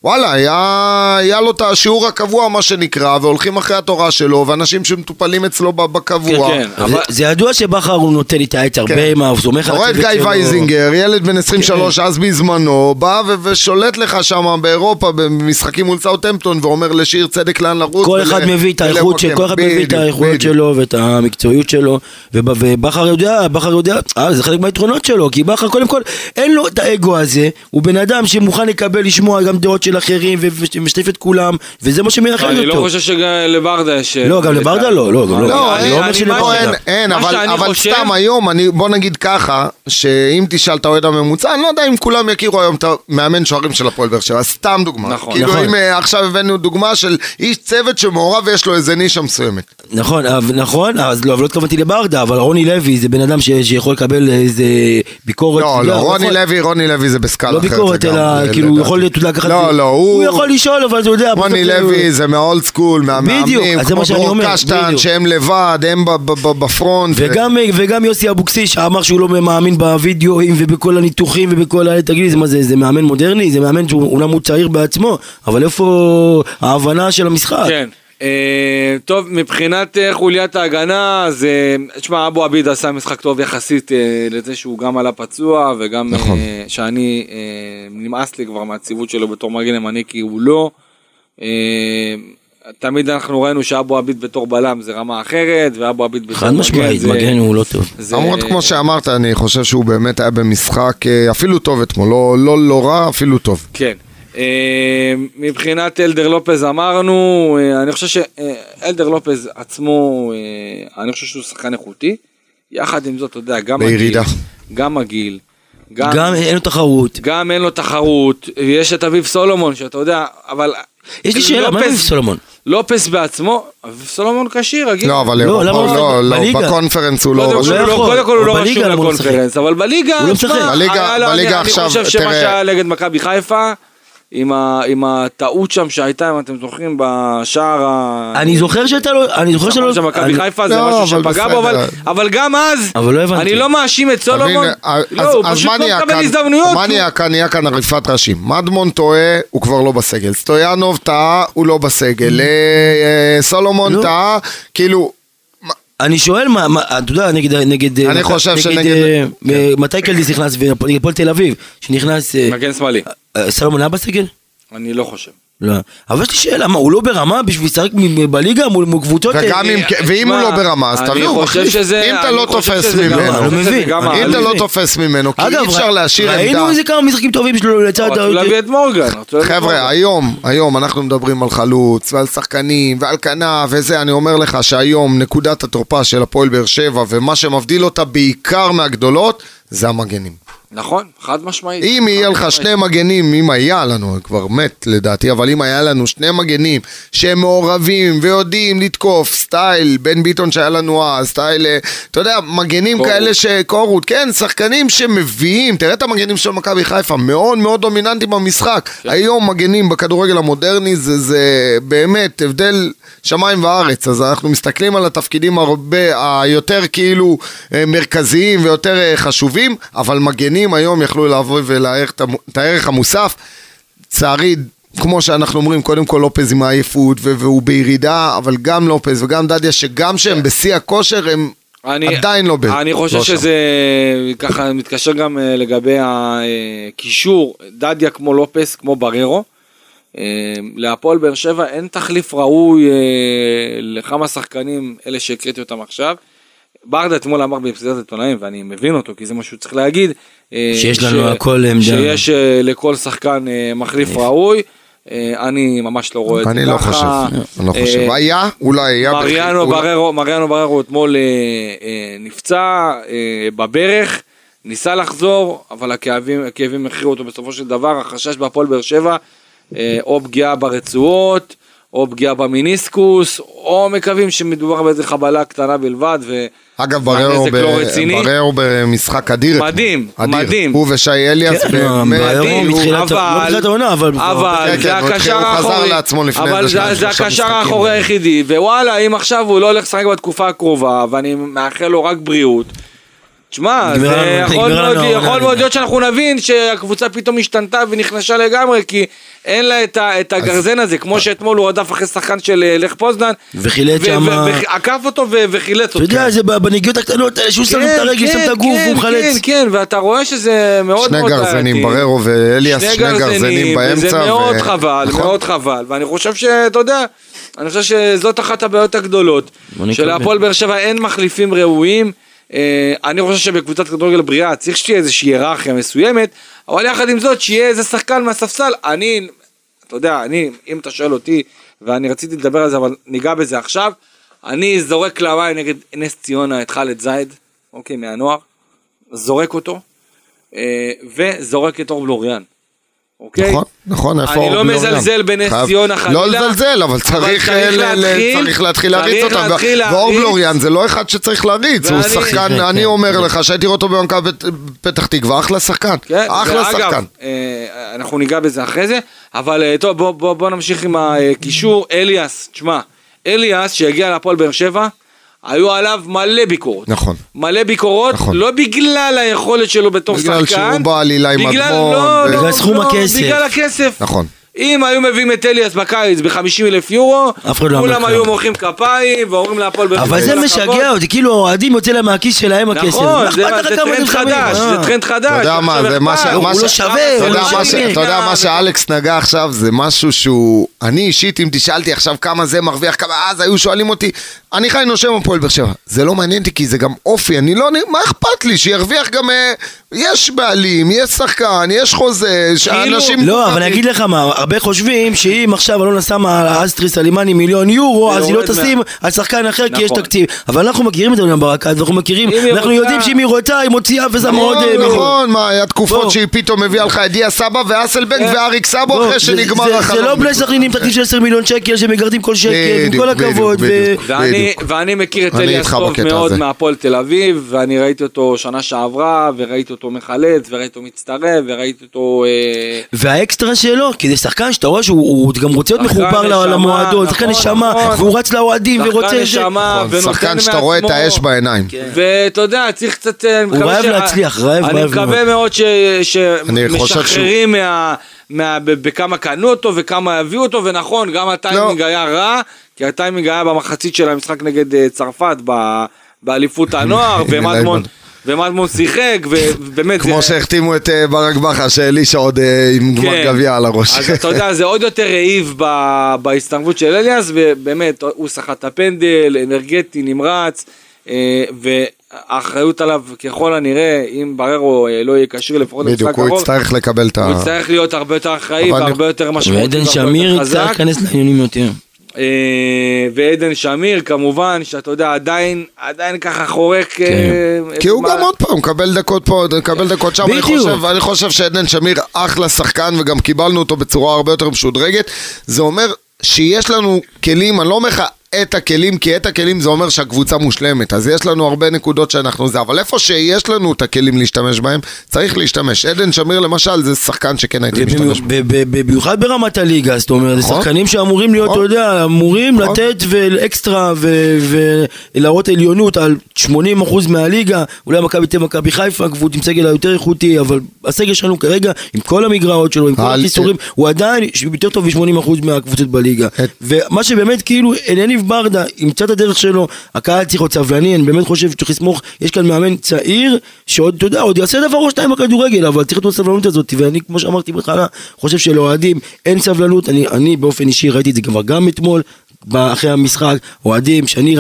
וואלה, היה, היה לו את השיעור הקבוע, מה שנקרא, והולכים אחרי התורה שלו, ואנשים שמטופלים אצלו ב- בקבוע. כן, כן. זה- אבל- זה ידוע שבכר הוא נותן לי את העץ הרבה, מה, הוא סומך אתה על רואה את הצוות גיא שלו. וייזינגר, ילד בן 23 אז בזמנו, בא ו- ושולט לך שם באירופה במשחקים מול סאוטהמפטון, ואומר לשיר צדק לאן לרוץ. כל ול- אחד מביא את האיכות של, ולמקם. כל אחד מביא את בדיוק, האיכות בדיוק. שלו ואת המקצועיות שלו, וב- ובכר יודע, בכר יודע, אה, זה חלק מהיתרונות שלו, כי בכר קודם כל, אין לו את האגו הזה, הוא בן אדם שמוכן לקבל, לשמוע גם דעות של אחרים, ו- ומשתף את כולם, וזה מה שמייחד אני לא אותו. חושב שלברדה יש... לא, גם לברדה לא, לא, גם לא. לא, אני לא אומר שלברדה. לא, אין, אין, אבל, סתם היום, אני, בוא נגיד ככה, שאם תשאל את האוהד הממוצע, אני לא יודע אם כולם יכירו היום את המאמן שוערים של הפועל באר שבע, סתם דוגמה. נכון, כאילו נכון. אם אה, עכשיו הבאנו דוגמה של איש צוות שמעורב ויש לו איזה נישה מסוימת. נכון, אבל- נכון, אז לא, אבל לא התכוונתי לברדה, אבל רוני לוי זה בן אדם שיכול לקבל איזה ביקורת. לא, לא, הוא רוני לוי, רוני לוי זה בסקאלה לא אחרת ביקורת, לגמרי, אלא כאילו הוא. יכול, אתה יודע, לקחת... לא, לא, הוא... הוא יכול לשאול, אבל אתה יודע... רוני לוי זה מה old school, מהמאמנים, בדיוק, אז זה כמו מה שאני דרור קשטן. שהם לבד, הם ב- ב- ב- ב front. וגם, וגם יוסי אבוקסיס שאמר שהוא לא מאמין בווידאוים ובכל הניתוחים ובכל ה... תגיד לי, זה מה זה, זה מאמן מודרני? זה מאמן שהוא אומנם הוא צעיר בעצמו, אבל איפה ההבנה של המשחק? כן. אה, טוב, מבחינת אה, חוליית ההגנה, אז תשמע, אבו עביד עשה משחק טוב יחסית אה, לזה שהוא גם עלה פצוע, וגם נכון. שאני, נמאס לי כבר מהציוות שלו בתור מגן ימני, כי הוא לא. תמיד אנחנו ראינו שאבו עביד בתור בלם זה רמה אחרת, ואבו עביד בתור חד משמעית, זה- מגן הוא לא טוב. זה- למרות כמו שאמרת, אני חושב שהוא באמת היה במשחק אפילו טוב אתמול, לא- לא לא רע, אפילו טוב. כן. אה, מבחינת אלדר לופז אמרנו, אה, אני חושב שאלדר לופז עצמו, אה, אני חושב שהוא שחקן איכותי. יחד עם זאת, אתה יודע, גם בירידה. הגיל, גם הגיל, גם, גם אין לו תחרות. גם אין לו תחרות, יש את אביב סולומון, שאתה יודע, אבל... יש לי שאלה, מה לופז- עם סולומון? לופס בעצמו, אביב סולומון כשיר, רגיל. לא, אבל לא, לא, לא- לא? בקונפרנס הוא לא... קודם כל לא הוא לא- יכול. קודם כל הוא לא רשום? לקונפרנס, אבל בליגה, הוא לא משחק. בליגה- לו- בליגה אני- עכשיו, אני חושב שמה תראה. שהיה נגד מכבי חיפה, עם ה- עם הטעות שם שהייתה, אם אתם זוכרים, בשער ה... אני זוכר שאתה לא... אני זוכר שלא... נכון של מכבי אני- חיפה זה לא, משהו אבל שפגע בו, אבל-. אבל גם אז, אבל לא הבנתי. אני לא מאשים את סולומון, אז- לא, הוא אז פשוט לא מקבל? הזדמנויות. מה נהיה כאן? נהיה כאן עריפת ראשים. מדמון טועה, הוא כבר לא בסגל. סטויאנוב טעה, הוא לא בסגל. אה, אה, סולומון לא. טעה, כאילו... אני שואל מה, מה, אתה יודע, נגד, נגד, אני מת- חושב נגד, שנגד- אה, אה, מתי קלדיס נכנס, נגד הפועל תל אביב, שנכנס, אה, מגן שמאלי, אה, סלומון היה בסגל? אני לא חושב. לא. אבל יש לי שאלה, מה, הוא לא ברמה בשביל לשחק מ- בליגה מול מול קבוצות? וגם אה, אם, אה, ואם הוא לא ברמה, אז תביאו, מחליף. אם אתה לא תופס ממנו, אם אתה לא. תופס ממנו, כי אי אפשר להשאיר ראינו עמדה. איזה כמה משחקים טובים שלו לצד... רצו להביא את מורגן. חבר'ה. היום, היום אנחנו מדברים על חלוץ ועל שחקנים ועל כנף וזה, אני אומר לך שהיום נקודת התורפה של הפועל באר שבע ומה שמבדיל אותה בעיקר מהגדולות זה המגנים. נכון, חד משמעית. אם חד יהיה לך. שני מגנים, אם היה לנו, כבר מת לדעתי, אבל אם היה לנו שני מגנים שהם מעורבים ויודעים לתקוף, סטייל בן ביטון שהיה לנו אז, סטייל, אה, אתה יודע, מגנים קורות. כאלה שקורות, כן, שחקנים שמביאים, תראה את המגנים של מכבי חיפה, מאוד מאוד דומיננטיים במשחק. כן. היום מגנים בכדורגל המודרני זה, זה באמת הבדל שמיים וארץ, אז אנחנו מסתכלים על התפקידים הרבה, היותר כאילו אה, מרכזיים ויותר אה, חשובים, אבל מגנים היום יכלו לבוא ולהערך את הערך המוסף. לצערי, כמו שאנחנו אומרים, קודם כל לופז עם העייפות והוא בירידה, אבל גם לופז וגם דדיה, שגם שהם בשיא הכושר, הם אני, עדיין לא ב... אני חושב לא שם. שזה ככה מתקשר גם אה, לגבי הקישור, דדיה כמו לופס, כמו בררו. אה, להפועל באר שבע אין תחליף ראוי אה, לכמה שחקנים, אלה שהקראתי אותם עכשיו. ברדה אתמול אמר בפסידת עיתונאים, ואני מבין אותו, כי זה מה שהוא צריך להגיד. אה, שיש לנו הכל עמדה. שיש אה, לכל שחקן אה, מחליף ראוי. אני ממש לא רואה את זה ככה. אני לא חושב, אני לא אה, חושב. היה, אולי היה... מריאנו בררו, מריאנו בררו אתמול נפצע בברך, ניסה לחזור, אבל הכאבים, הכאבים הכריעו אותו בסופו של דבר, החשש בהפועל באר שבע או פגיעה ברצועות, או פגיעה במיניסקוס, או מקווים שמדובר באיזה חבלה קטנה בלבד, ו... אגב, בררו, והנזק ב... לא רציני. בררו במשחק אדיר. מדהים, אדיר. מדהים. הוא ושי אליאס, כן, באמת, בררו מדהים, לא אבל- אבל... אבל כן, זה כן, הקשר התחיל- הוא חזר האחורי, לעצמו לפני אבל זה, הקשר. האחורי היחידי, ווואלה, אם עכשיו הוא לא הולך לשחק בתקופה הקרובה, ואני מאחל לו רק בריאות, תשמע, זה יכול מאוד, יכול מאוד. להיות שאנחנו נבין שהקבוצה פתאום השתנתה ונחלשה לגמרי, כי אין לה את, ה, את הגרזן הזה, כמו שאתמול הוא רדף אחרי שחקן של אה, לך פוזנן, וחילץ ו- ועקף אותו וחילץ אותו. אתה יודע, זה בנגיעות הקטנות האלה שהוא שם את הרגל, שם את הגוף, כן, הוא מחלץ. כן, כן, ואתה רואה שזה מאוד שני מאוד גרזנים, בררו ואליאס, שני גרזנים באמצע. וזה מאוד חבל, נכון. מאוד חבל, ואני חושב שאתה יודע, אני חושב שזאת אחת הבעיות הגדולות. שלהפועל באר שבע אין מחליפים ראויים, אה, אני חושב שבקבוצת כדורגל בריאה צריך שתהיה איזושהי היררכיה מסוימת, אבל יחד עם זאת שיהיה איזה שחקן מהספסל, אני, אתה יודע, אני, אם אתה שואל אותי, ואני רציתי לדבר על זה אבל ניגע בזה עכשיו, אני זורק למים נגד נס ציונה את חאלד זייד, אוקיי, מהנוער, זורק אותו, אה, וזורק את אור בלוריאן. אוקיי? נכון, נכון, איפה אני לא? מזלזל בנס ציונה חלילה. לא לזלזל, אבל צריך אה, להתחיל- צריך להתחיל להריץ אותם. להתחיל ו- ואור להריץ. בלוריאן זה לא אחד שצריך להריץ, הוא שחקן, כן, אני כן. אומר לך שהייתי רואה אותו במכבי פת- פתח תקווה, אחלה שחקן. כן, אחלה ואגב, שחקן. אה, אנחנו ניגע בזה אחרי זה, אבל אה, טוב, בוא, בוא, בוא נמשיך עם הקישור. אליאס, תשמע, אליאס שהגיע להפועל באר שבע, היו עליו מלא ביקורות. נכון. מלא ביקורות, נכון. לא בגלל היכולת שלו בתור שחקן. בגלל שהוא בעלילה עם בגלל- אדמון, לא, ו- לא, בגלל סכום לא, הכסף. בגלל הכסף. נכון. אם היו מביאים את אליאס בקיץ ב-50 אלף יורו, לא כולם היו. מוחאים כפיים ואומרים להפועל באר שבע. אבל זה "כל משגע הכבוד". אותי, כאילו האוהדים יוצא להם מהכיס שלהם הכסף. נכון, זה טרנד? חדש, אה. זה טרנד חדש. אתה יודע מה, זה מה ש... הוא לא שווה, לא שווה. אתה יודע מה שאלכס נגע עכשיו, זה משהו שהוא... אני אישית, אם תשאלתי עכשיו כמה זה מרוויח, כמה אז היו שואלים אותי, אני חי נושם הפועל באר שבע. זה לא מעניין אותי כי זה גם אופי, אני לא... מה אכפת לי? שירוויח גם... אה, יש בעלים, יש שחקן, יש חוזה, שאנשים... לא, אבל אני אגיד לך מה, הרבה חושבים שאם עכשיו אלונה שמה על אסטרי סלימני מיליון יורו, אז היא לא תשים על שחקן אחר כי יש נכון. תקציב. אבל אנחנו מכירים את אלונה ברקת, ואנחנו מכירים, אנחנו רוצה- יודעים שאם היא רוצה, היא מוציאה ושמה עוד... נכון, אה, מיליון. נכון, מה, היה תקופות בוא. שהיא פתאום הביאה לך את דיה סבא ואסלבנק כן. ואריק סאבו אחרי זה- שנגמר החלום. זה לא בני סכנין עם תקציב של 10 מיליון שקל שמגרדים כל שקל, עם כל הכבוד. ואני, מכיר את אני אליאס טוב בקטע מאוד. מהפועל תל אביב, ואני ראיתי אותו שנה שעברה, וראיתי אותו מחלץ, וראיתי אותו מצטרף, וראיתי אותו... אה, והאקסטרה שלו, כי זה שחקן שאתה רואה שהוא הוא גם רוצה להיות מחובר למועדון, שחקן נכון, נשמה, נכון. והוא רץ לאוהדים ורוצה... נכון, שחקן שאתה רואה את. האש בעיניים. ואתה יודע, צריך קצת... אה, אני מקווה רעב להצליח, רעב, אני רעב מקווה מאוד. מאוד ש- אני חושב שהוא- שמשחררים מה... מה- ב- בכמה קנו אותו וכמה הביאו אותו, ונכון, גם הטיימינג לא. היה רע, כי הטיימינג היה במחצית של המשחק נגד אה, צרפת ב- באליפות הנוער, ומדמון... ומדמון שיחק, ובאמת... כמו זה- שהחתימו את אה, ברק בכר, שאלישע עוד אה, עם גמר כן. גביע על הראש. אז אתה יודע, זה עוד יותר העיב ב- של אליאס, ובאמת, הוא סחט את הפנדל, אנרגטי, נמרץ, והאחריות עליו ככל הנראה, אם בררו אה, לא יהיה כשיר לפחות למשחק בדיוק, הוא הקרוב, יצטרך לקבל את ה... הוא יצטרך להיות הרבה יותר אחראי אבל אני- והרבה יותר משמעותי. ועדן והרבה שמיר חזק. להיכנס לעניינים יותר. אה, ועדן שמיר כמובן, שאתה יודע, עדיין, עדיין ככה חורק. אה, את כי הוא מה- גם עוד פעם מקבל דקות פה, מקבל דקות שם, אני. חושב, אני חושב שעדן שמיר אחלה שחקן וגם קיבלנו אותו בצורה הרבה יותר משודרגת. זה אומר שיש לנו כלים, אני לא אומר לך את הכלים, כי את הכלים זה אומר שהקבוצה מושלמת, אז יש לנו הרבה נקודות שאנחנו זה, אבל איפה שיש לנו את הכלים להשתמש בהם, צריך להשתמש. עדן שמיר למשל זה שחקן שכן הייתי משתמש בו. במיוחד ברמת הליגה, זאת אומרת, זה נכון. שחקנים שאמורים להיות, אתה נכון. יודע, אמורים נכון. לתת ואקסטרה ולהראות עליונות על 80% מהליגה, אולי מכבי תל מכבי חיפה, קבוצה עם סגל היותר איכותי, אבל הסגל שלנו כרגע, עם כל המגרעות שלו, עם כל הכיסורים, הוא עדיין יותר טוב מ-80% מהקבוצות בליגה. ומה שבאמת כאילו, אליניב ברדה ימצא את הדרך שלו, הקהל צריך להיות סבלני, אני באמת חושב שצריך לסמוך, יש כאן מאמן צעיר, שעוד, אתה יודע, עוד יעשה דבר או שתיים בכדורגל, אבל צריך להיות הסבלנות הזאת, ואני, כמו שאמרתי בהתחלה, חושב שלאוהדים אין סבלנות, אני, אני באופן אישי ראיתי את זה כבר גם אתמול. אחרי המשחק, אוהדים, שאני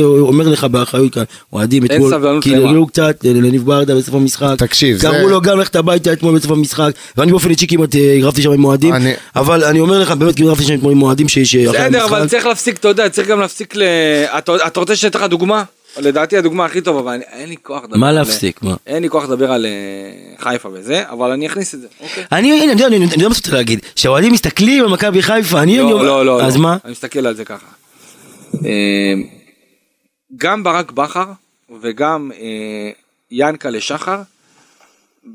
אומר לך באחריות כאן, אוהדים אין אתמול, קיללו? קצת לניב ברדה בסוף המשחק, תקשיב, זה- קראו לו גם ללכת הביתה אתמול בסוף המשחק, ואני באופן אישי כמעט אה, רבתי שם עם אוהדים, אני- אבל אני אומר לך, באמת כמעט רבתי שם עם אוהדים ש- שאחרי בסדר, המשחק, אבל צריך להפסיק, אתה יודע, צריך גם להפסיק ל... אתה אתה רוצה שאני אתן לך דוגמה? לדעתי הדוגמה הכי טובה, אבל אין לי כוח לדבר מה להפסיק, מה? אין לי כוח לדבר על אה, חיפה וזה, אבל אני אכניס את זה, אוקיי? אני, יודע, מה אתה רוצה להגיד, שהאוהדים מסתכלים על מכבי חיפה, אני... לא, לא, לא. אז לא. מה? אני מסתכל על זה ככה. אה, גם ברק בכר וגם אה, ינקלה שחר,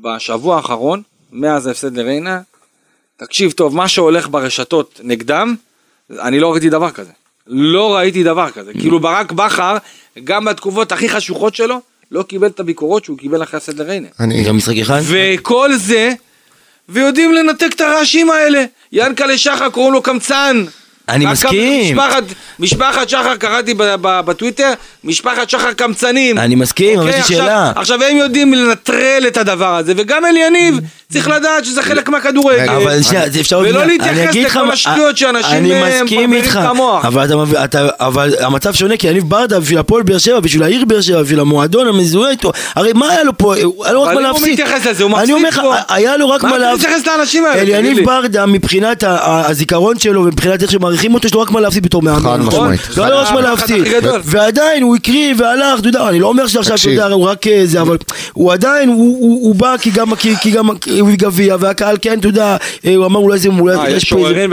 בשבוע האחרון, מאז ההפסד לריינה, תקשיב טוב, מה שהולך ברשתות נגדם, אני לא ראיתי דבר כזה. לא ראיתי דבר כזה. כאילו ברק בכר, גם בתקופות הכי חשוכות שלו, לא קיבל את הביקורות שהוא קיבל אחרי ההפסד לריינה. אני, גם משחק אחד? וכל זה, ויודעים לנתק את הרעשים האלה. ינקלה שחר קוראים לו קמצן. אני מסכים. משפחת, משפחת שחר, קראתי ב- ב- בטוויטר, משפחת שחר קמצנים. אני מסכים, אבל אוקיי, יש לי עכשיו- שאלה. עכשיו הם יודעים לנטרל את הדבר הזה, וגם אליניב צריך לדעת שזה חלק מהכדורגל. אבל שנייה, זה אפשר... ולא אני להתייחס אגיד לך לכל השטויות שאנשים, אני אה, מסכים איתך, את המוח. אבל אתה מבין- אתה- אבל המצב שונה, כי יניב ברדה בשביל הפועל באר שבע, בשביל העיר באר שבע, בשביל המועדון המזוהה איתו, הרי מה היה לו פה, היה לו רק אבל מה אם הוא להפסיד. מתייחס לזה, הוא אני מפסיד אומר לך, פה. היה לו רק מה מה אתה להפסיד. מתייחס לאנשים האלה? אל תגיד יניב לי. ברדה, מבחינת הזיכרון שלו ומבחינת איך שמעריכים אותו, יש לו רק מה להפסיד בתור מאמן. חד נכון? משמעית. לא היה לו רק מה להפסיד. ועדיין הוא הקריב והלך, אתה יודע, אני לא אומר שעכשיו, אתה. יודע, הוא רק אה, זה, אבל הוא עדיין, הוא- בא כי גם כי- כי גם הוא גביע, והקהל כן, אתה יודע, אה, הוא אמר אולי זה, אולי אה, יש פה איזה...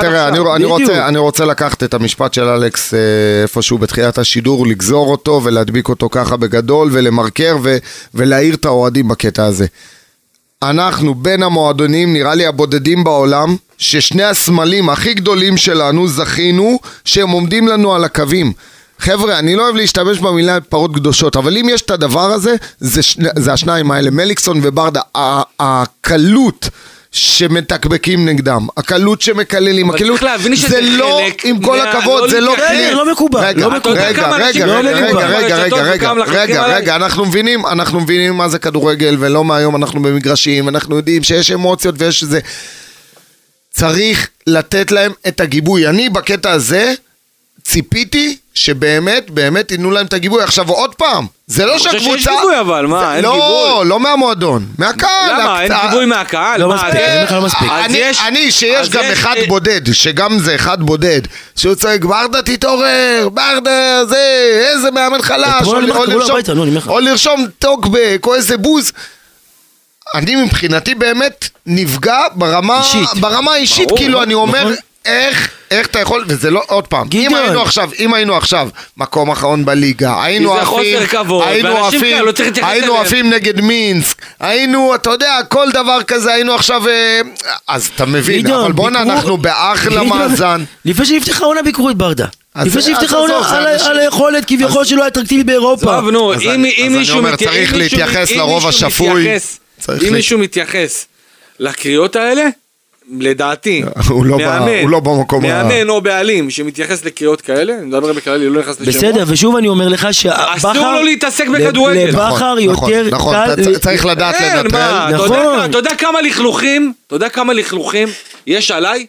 תראה, אני. רוצה, אני רוצה לקחת את המשפט של אלכס איפשהו בתחילת השידור, לגזור אותו ולהדביק אותו ככה בגדול ולמרקר ולהעיר את האוהדים בקטע הזה. אנחנו בין המועדונים, נראה לי הבודדים בעולם, ששני הסמלים הכי גדולים שלנו זכינו שהם עומדים לנו על הקווים. חבר'ה, אני לא אוהב להשתמש במילה פרות קדושות, אבל אם יש את הדבר הזה, זה, שני, זה השניים האלה, מליקסון וברדה. הקלות שמתקבקים נגדם, הקלות שמקללים, הקלות, להבין שזה זה לא, עם כל מה- הכבוד, לא זה לא. כלי. לא מקובל, רגע, לא מקובל. רגע, רגע, רגע, לא רגע, רגע, רגע. רגע, אנחנו מבינים, אנחנו מבינים מה זה כדורגל, ולא מהיום אנחנו במגרשים, אנחנו יודעים שיש אמוציות ויש איזה... צריך לתת להם את הגיבוי. אני בקטע הזה ציפיתי שבאמת, באמת ייתנו להם את הגיבוי. עכשיו עוד פעם, זה לא אני חושב שהקבוצה... שיש גיבוי, אבל, מה, אין לא, גיבוי? לא מהמועדון, מהקהל. למה? אין גיבוי מהקהל? לא מה, מספיק, אומר לך לא מספיק. אני, יש- אני שיש גם יש- אחד בודד, שגם זה אחד בודד, שהוא צועק ברדה תתעורר, ברדה זה, איזה מאמן חלש, או, אומר לך, או, לרשום, טוקבק, או איזה בוז. אני מבחינתי באמת נפגע ברמה אישית. ברמה האישית, ברור, כאילו אני אומר, נכון. איך, איך אתה יכול, וזה לא, עוד פעם, אם גדעון. היינו עכשיו, אם היינו עכשיו מקום אחרון בליגה, היינו זה עפים, חוסר כבוד, היינו ואנשים עפים, לא צריך להתייחס היינו אליהם. עפים נגד מינסק, היינו, אתה יודע, כל דבר כזה, היינו עכשיו, אה, אז אתה מבין, גדעון, אבל בואנה, ביקרו- אנחנו באחלה גדעון, מאזן. לפני שנפתחה העונה ביקרו את ברדה. אז לפני שנפתחה עזוב, העונה זה על ה- אנשים- על היכולת כביכול שלו האטרקטיבי באירופה. טוב, נו, אז אם אני- אם אז אני אומר, מת- צריך אם מישהו- להתייחס אם לרוב מישהו השפוי. מתייחס- צריך אם לה- מישהו מתייחס לקריאות האלה, לדעתי, הוא לא ב- מאמן- הוא לא במקום ה- מאמן או בעלים שמתייחס לקריאות כאלה, אני מדבר בכללי, לא נכנס לשמות, בסדר, ושוב אני אומר לך שבכר... אסור לו להתעסק בכדורגל. לבכר נכון, יותר נכון, קל... אתה צ- צריך לדעת לנטרל. אתה יודע- נכון. אתה יודע כמה לכלוכים, אתה יודע כמה לכלוכים יש עליי?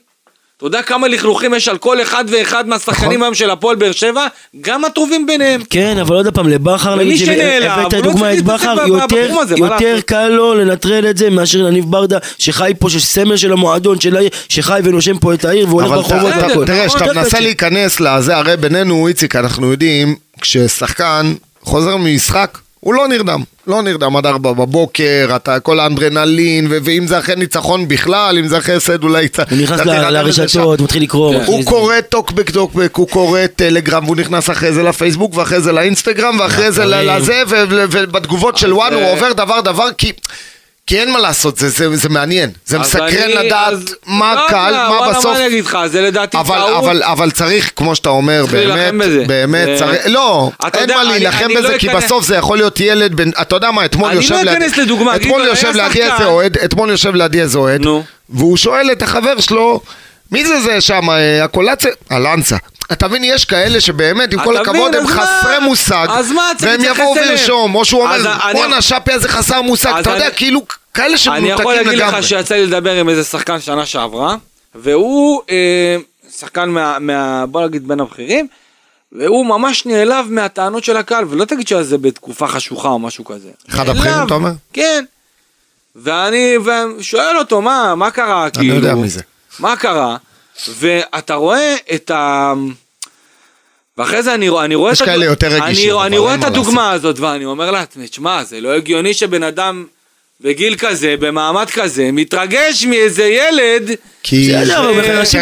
אתה יודע כמה לכלוכים יש על כל אחד ואחד מהשחקנים נכון. היום של הפועל באר שבע? גם הטובים ביניהם. כן, אבל עוד פעם, לבכר, נגיד שהבאת לא דוגמא את להתעסק בכר, יותר-? קל לו לנטרל את זה מאשר יניב ברדה, שחי פה, שסמל של המועדון, של העיר, שחי ונושם פה את העיר והולך ברחובות והכל. תראה, כשאתה מנסה. להיכנס לזה, הרי בינינו, איציק, אנחנו יודעים, כששחקן חוזר ממשחק, הוא לא נרדם. לא נרדם עד ארבע בבוקר, אתה כל האנדרנלין, ו- ואם זה אחרי ניצחון בכלל, אם זה אחרי הפסד אולי קצת... הוא נכנס. לרשתות, מתחיל לקרוא. הוא. קורא טוקבק טוקבק, הוא קורא טלגרם, והוא נכנס אחרי זה לפייסבוק, ואחרי זה לאינסטגרם, ואחרי זה. לזה, ובתגובות של וואן הוא עובר דבר דבר, כי... כי אין מה לעשות, זה, זה, זה מעניין, זה מסקרן אני- לדעת אז- מה לא הקהל, יודע, מה וואלה, בסוף, מה אני אגיד לך, זה לדעתי אבל, טעות. אבל, אבל צריך, כמו שאתה אומר, באמת. באמת, זה- צריך, לא, אין יודע, מה אני- להילחם אני בזה, לא כי אכנס- בסוף זה יכול להיות ילד בן, אתה יודע מה, אתמול אני יושב לא לידי, אכנס לדוגמה, אתמול גדעון, יושב לידי. איזה אוהד, אתמול יושב לידי איזה אוהד. והוא שואל את החבר שלו, מי זה זה שם, אה, הקולציה? אלנסה. אתה מבין, יש כאלה שבאמת, עם כל הכבוד, הם? חסרי מושג, אז מה צריך והם יבואו? וירשום, או שהוא אומר, אני- בואנה, שפי הזה חסר מושג, אתה יודע, אני- כאילו, כאלה אני שמנותקים יכול להגיד לגמרי. לך שיצא לי לדבר עם איזה שחקן שנה שעברה, והוא אה, שחקן מה. בוא נגיד בין הבכירים, והוא ממש נעלב מהטענות של הקהל, ולא תגיד שזה בתקופה חשוכה או משהו כזה. אחד הבכירים, אתה אומר? כן. ואני ושואל אותו, מה, מה קרה, אני כאילו? יודע מי זה. מה קרה? ואתה רואה את ה... ואחרי זה אני, רואה- אני רואה יש כאלה יותר רגישים, אני, אני רואה את מה הדוגמה הזאת ואני אומר לעצמי, תשמע, זה לא הגיוני שבן אדם בגיל כזה, במעמד כזה, מתרגש מאיזה ילד, כי... בסדר, אבל תראה, אנשים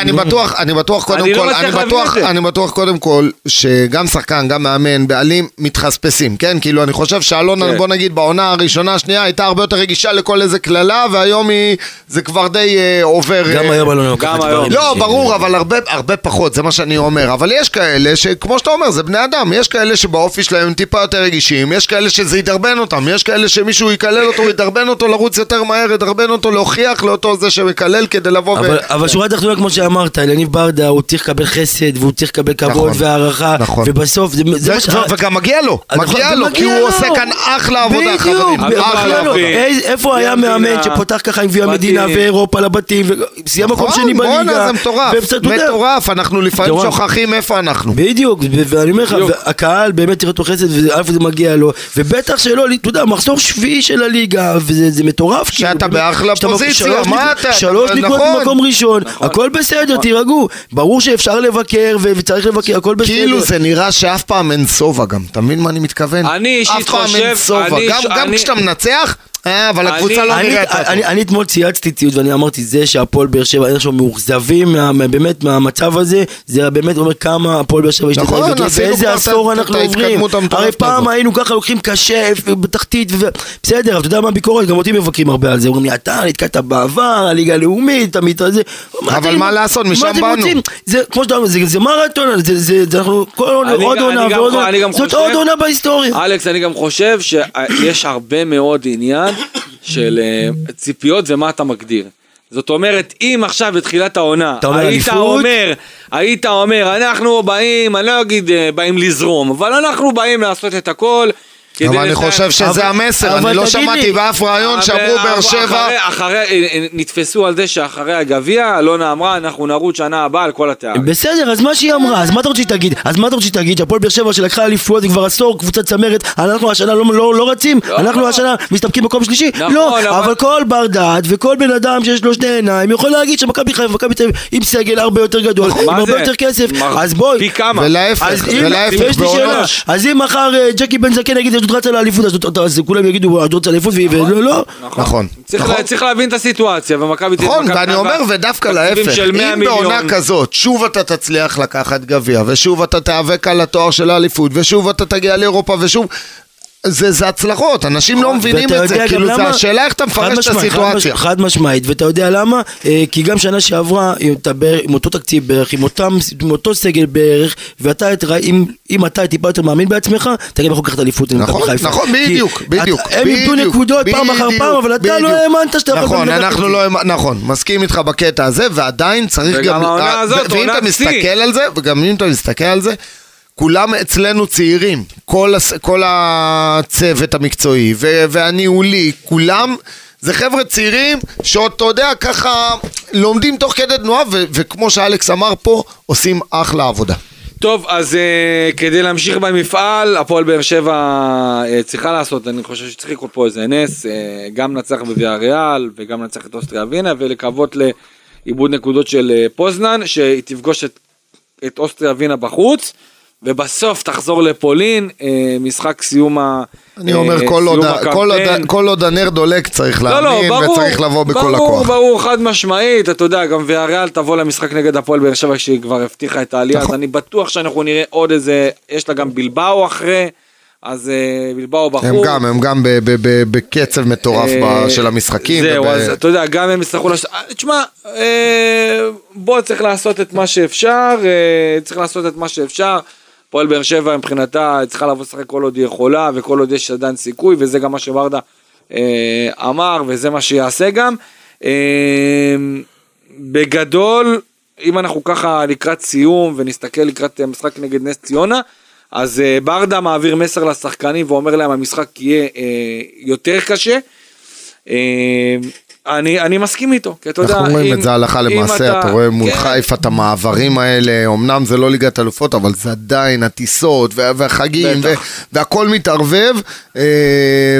אני בטוח, אני בטוח קודם אני לא כל, מצליח אני להבין בטוח, את זה. אני בטוח קודם כל, שגם שחקן, גם מאמן, בעלים, מתחספסים, כן? כאילו, אני חושב שאלונה, כן. בוא נגיד, בעונה הראשונה, השנייה, הייתה הרבה יותר רגישה לכל איזה קללה, והיום היא, זה כבר די אה, עובר... גם אה, היום אלונה לוקחת דברים. לא, ברור, אבל הרבה, הרבה פחות, זה מה שאני אומר. אבל יש כאלה שכמו שאתה אומר, זה בני אדם. יש כאלה שבאופי שלהם הם טיפה יותר רגישים, יש כאלה שזה ידרבן אותם, יש כאלה שמישהו יקלל אותו, ידרבן אותו לרוץ יותר מהר, ידרבן אותו להוכיח לאותו זה שמקלל כדי לבוא אבל, אבל שורה תחתונה כמו שאמרת, אליניב ברדה הוא צריך לקבל חסד והוא צריך לקבל כבוד נכון. והערכה נכון. ובסוף זה, זה ו- מה ש... ו- וגם מגיע לו, נכון, מגיע לו, כי הוא לו. עושה כאן אחלה עבודה, חברים. בדיוק, אחלה. עבודה. איפה היה מאמן שפותח ככה עם גביע המדינה. ואירופה לבתים וסיים מקום נכון, שני בליגה בואנה, זה מטורף, מטורף, אנחנו לפעמים. שוכחים איפה אנחנו. בדיוק, ו- ואני אומר לך. הקהל באמת צריך אותו חסד, ואיפה זה מגיע לו, ובטח שלא, אתה יודע, מחזור שביעי של הליגה, וזה זה מטורף. כאילו, שאתה באמת, באחלה פוזיציה, מה אתה- שלוש נכון. נקודות במקום ראשון, הכל בסדר, תירגעו. ברור שאפשר לבקר, ו- וצריך לבקר, הכל בסדר. כאילו זה נראה שאף פעם אין שובע גם, אתה מבין מה אני מתכוון? אני אישית אף פעם חושב- אין שובע, אני- גם, גם אני- כשאתה מנצח, אה, אבל הקבוצה לא אני, נראית טוב. אני, אתמול צייצתי ציוץ ואני אמרתי זה שהפועל באר שבע איכשהו מאוכזבים מה, מה- באמת מהמצב הזה זה באמת אומר כמה הפועל באר שבע השתתפה נכון, באיזה כבר את- עשור אנחנו עוברים הרי פעם. היינו ככה לוקחים קשה בתחתית בסדר אתה יודע מה הביקורת גם אותי מבקרים הרבה על זה אומרים לי אתה נתקעת בעבר הליגה הלאומית אתה מתרזה אבל מה לעשות, משם באנו. זה כמו שאתה אומר זה, זה מרתון זה, זה, זה אנחנו כל עוד גם- עונה ועוד עונה אני גם זאת חושב- עוד עונה בהיסטוריה אלכס, אני גם חושב שיש הרבה מאוד עניין של אה, ציפיות ומה אתה מגדיר. זאת אומרת, אם עכשיו בתחילת העונה, אתה אומר היית אליפות? אומר, היית אומר, אנחנו באים, אני לא אגיד אה, באים לזרום, אבל אנחנו באים לעשות את הכל. כדי אבל אני חושב שזה המסר, אני לא שמעתי באף רעיון שאמרו באר שבע, אה, אה, נתפסו על זה שאחרי הגביע, אלונה אמרה, אנחנו נרוץ שנה הבאה על כל התארים. בסדר, אז מה שהיא אמרה, אז מה אתה רוצה שהיא תגיד? אז מה אתה רוצה שהיא תגיד? שהפועל באר שבע שלקחה אליפויות זה כבר עשור, קבוצת צמרת, אנחנו השנה לא, לא, לא רצים? לא. אנחנו השנה מסתפקים במקום שלישי? נכון, לא, אבל- כל בר דעת וכל בן אדם שיש לו שני עיניים יכול להגיד שמכבי חיפה ומכבי תל אביב עם סגל הרבה יותר גדול, עם הרבה? יותר כסף, אז בואי. פי כמה. ולהפך, ולהפך, ויש לי שאלה, בעונה... אז אם מחר ג'קי בן זקן יגיד אשדוד רצה לאליפות, אז- אז כולם יגידו אשדוד לאליפות, ולא, לא. נכון, צריך, נכון. לה, צריך להבין את הסיטואציה, ומכבי אביב, נכון, מכבי ואני אומר, ודווקא להפך, של 100 אם בעונה. כזאת, שוב אתה תצליח לקחת גביע, ושוב אתה תיאבק על התואר של האליפות, ושוב אתה תגיע לאירופה, ושוב... זה, זה הצלחות, אנשים לא מבינים את זה, כאילו זה למה? השאלה איך אתה חד מפרש את חד הסיטואציה. מש- חד משמעית, ואתה יודע למה? אה, כי גם שנה שעברה, עם אתה בערך- עם אותו תקציב בערך, עם אותם- עם אותו סגל בערך, ואתה, את- אם- אם אתה טיפה יותר מאמין בעצמך, אתה גם יכול לקחת אליפות עם נכון, מכבי חיפה. נכון, בדיוק, את- בדיוק. הם איבדו בדיוק, נקודות פעם אחר בדיוק, פעם, אבל אתה לא. האמנת שאתה יכול... נכון, אנחנו. לא האמ- נכון, מסכים איתך בקטע הזה, ועדיין צריך וגם גם... העונה אה, הזאת, ו- ואם עונת אתה שיא. מסתכל על זה, וגם אם אתה מסתכל על זה, כולם אצלנו צעירים, כל, הס, כל הצוות המקצועי ו- והניהולי, כולם זה חבר'ה צעירים שעוד, אתה יודע, ככה לומדים תוך כדי תנועה, ו- וכמו שאלכס אמר פה, עושים אחלה עבודה. טוב, אז uh, כדי להמשיך במפעל, הפועל באר שבע uh, צריכה לעשות, אני חושב שצריך לקרות פה איזה נס, uh, גם לנצח בוויה ריאל וגם לנצח את אוסטריה ווינה ולקוות לאיבוד נקודות של uh, פוזנן, שהיא תפגוש את, את אוסטריה ווינה בחוץ, ובסוף תחזור לפולין, uh, משחק סיום ה... אני אה, אומר, כל עוד, כל, עוד, הקמפיין. כל עוד הנר דולק צריך לא, לא, להאמין, ברור, וצריך לבוא בכל ברור, הכוח. ברור, חד משמעית, אתה יודע, גם ויאריאל תבוא למשחק נגד הפועל באר שבע שהיא כבר הבטיחה את העלייה, נכון. אז אני בטוח שאנחנו נראה עוד איזה, יש לה גם בלבאו אחרי, אז אה, בלבאו בחור. הם גם, הם גם בקצב מטורף אה, של המשחקים. זהו, אז אתה יודע, גם הם יצטרכו. אה, תשמע, אה, בוא צריך לעשות את מה שאפשר, אה, צריך לעשות את מה שאפשר. הפועל באר שבע מבחינתה צריכה לבוא לשחק כל עוד היא יכולה וכל עוד יש עדיין סיכוי וזה גם מה שברדה אה, אמר וזה מה שיעשה גם. אה, בגדול, אם אנחנו ככה לקראת סיום ונסתכל לקראת משחק נגד נס ציונה, אז אה, ברדה מעביר מסר לשחקנים ואומר להם המשחק יהיה אה, יותר קשה. אה, אני, אני מסכים איתו, כי אתה יודע, אנחנו רואים אם- את זה הלכה אם למעשה, אתה רואה מול כן, חיפה את המעברים האלה, אמנם זה לא ליגת אלופות, אבל זה עדיין הטיסות וה- והחגים. ו- והכל מתערבב, אה,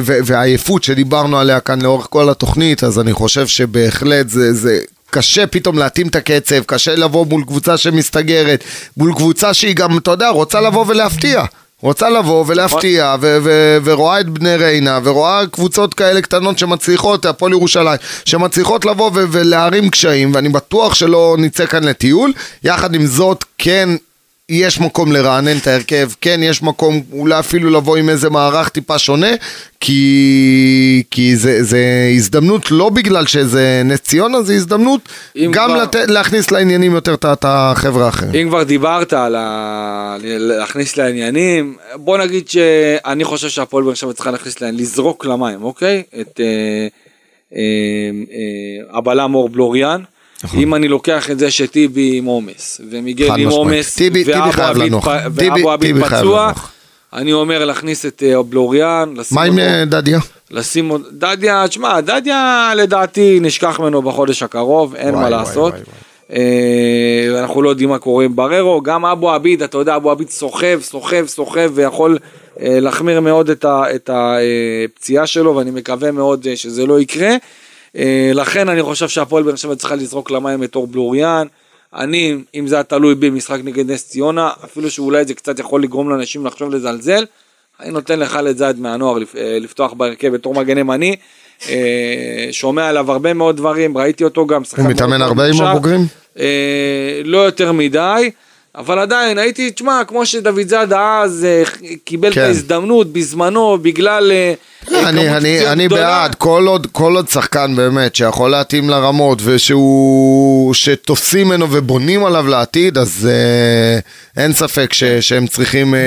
והעייפות שדיברנו עליה כאן לאורך כל התוכנית, אז אני חושב שבהחלט זה... זה קשה פתאום להתאים את הקצב, קשה לבוא מול קבוצה שמסתגרת, מול קבוצה שהיא גם, אתה יודע, רוצה לבוא ולהפתיע. רוצה לבוא ולהפתיע, ו- ו- ורואה את בני ריינה, ורואה קבוצות כאלה קטנות שמצליחות, הפועל ירושלים, שמצליחות לבוא ו- ולהרים קשיים, ואני בטוח שלא נצא כאן לטיול. יחד עם זאת, כן יש מקום לרענן את ההרכב, כן יש מקום אולי אפילו לבוא עם איזה מערך טיפה שונה, כי, כי זה, זה הזדמנות לא בגלל שזה נס ציונה, זה הזדמנות גם כבר- לת, להכניס לעניינים יותר את- החבר'ה האחרים. אם כבר דיברת על ה... להכניס לעניינים, בוא נגיד שאני חושב שהפועל באר שבע צריכה להכניס להם, לזרוק למים, אוקיי? את אה, אה, אה, הבלם אור בלוריאן. נכון. אם אני לוקח את זה שטיבי עם עומס, ומיגל עם. עומס, ואבו עביד פצוע. אני אומר להכניס את אה, בלוריאן, לשים מה עם אה, דדיה? לשים עוד, דדיה, תשמע, דדיה לדעתי נשכח ממנו בחודש הקרוב, אין מה לעשות. אה, אנחנו לא יודעים מה קורה עם בררו, גם אבו עביד, אתה יודע, אבו עביד סוחב, סוחב, סוחב, ויכול אה, להחמיר מאוד את הפציעה שלו, ואני מקווה מאוד אה, שזה לא יקרה. אה, לכן אני חושב שהפועל באר שבע צריכה לזרוק למים את אור בלוריאן. אני, אם זה היה תלוי בי, משחק נגד נס ציונה, אפילו שאולי זה קצת יכול לגרום לאנשים לחשוב לזלזל, אני נותן לחאלד זייד מהנוער אה, לפתוח בהרכב בתור מגן ימני. אה, שומע עליו הרבה מאוד דברים, ראיתי אותו גם. הוא מתאמן הרבה עם. הבוגרים? לא יותר מדי, אבל עדיין הייתי, תשמע, כמו שדוד זאדה אז אה, קיבל את כן. ההזדמנות בזמנו בגלל אה, אה, אני, אני, אני. בעד, כל עוד, כל עוד שחקן באמת שיכול להתאים לרמות ושהוא, שתופסים ממנו ובונים עליו לעתיד, אז אה, אין ספק ש, שהם צריכים, אה,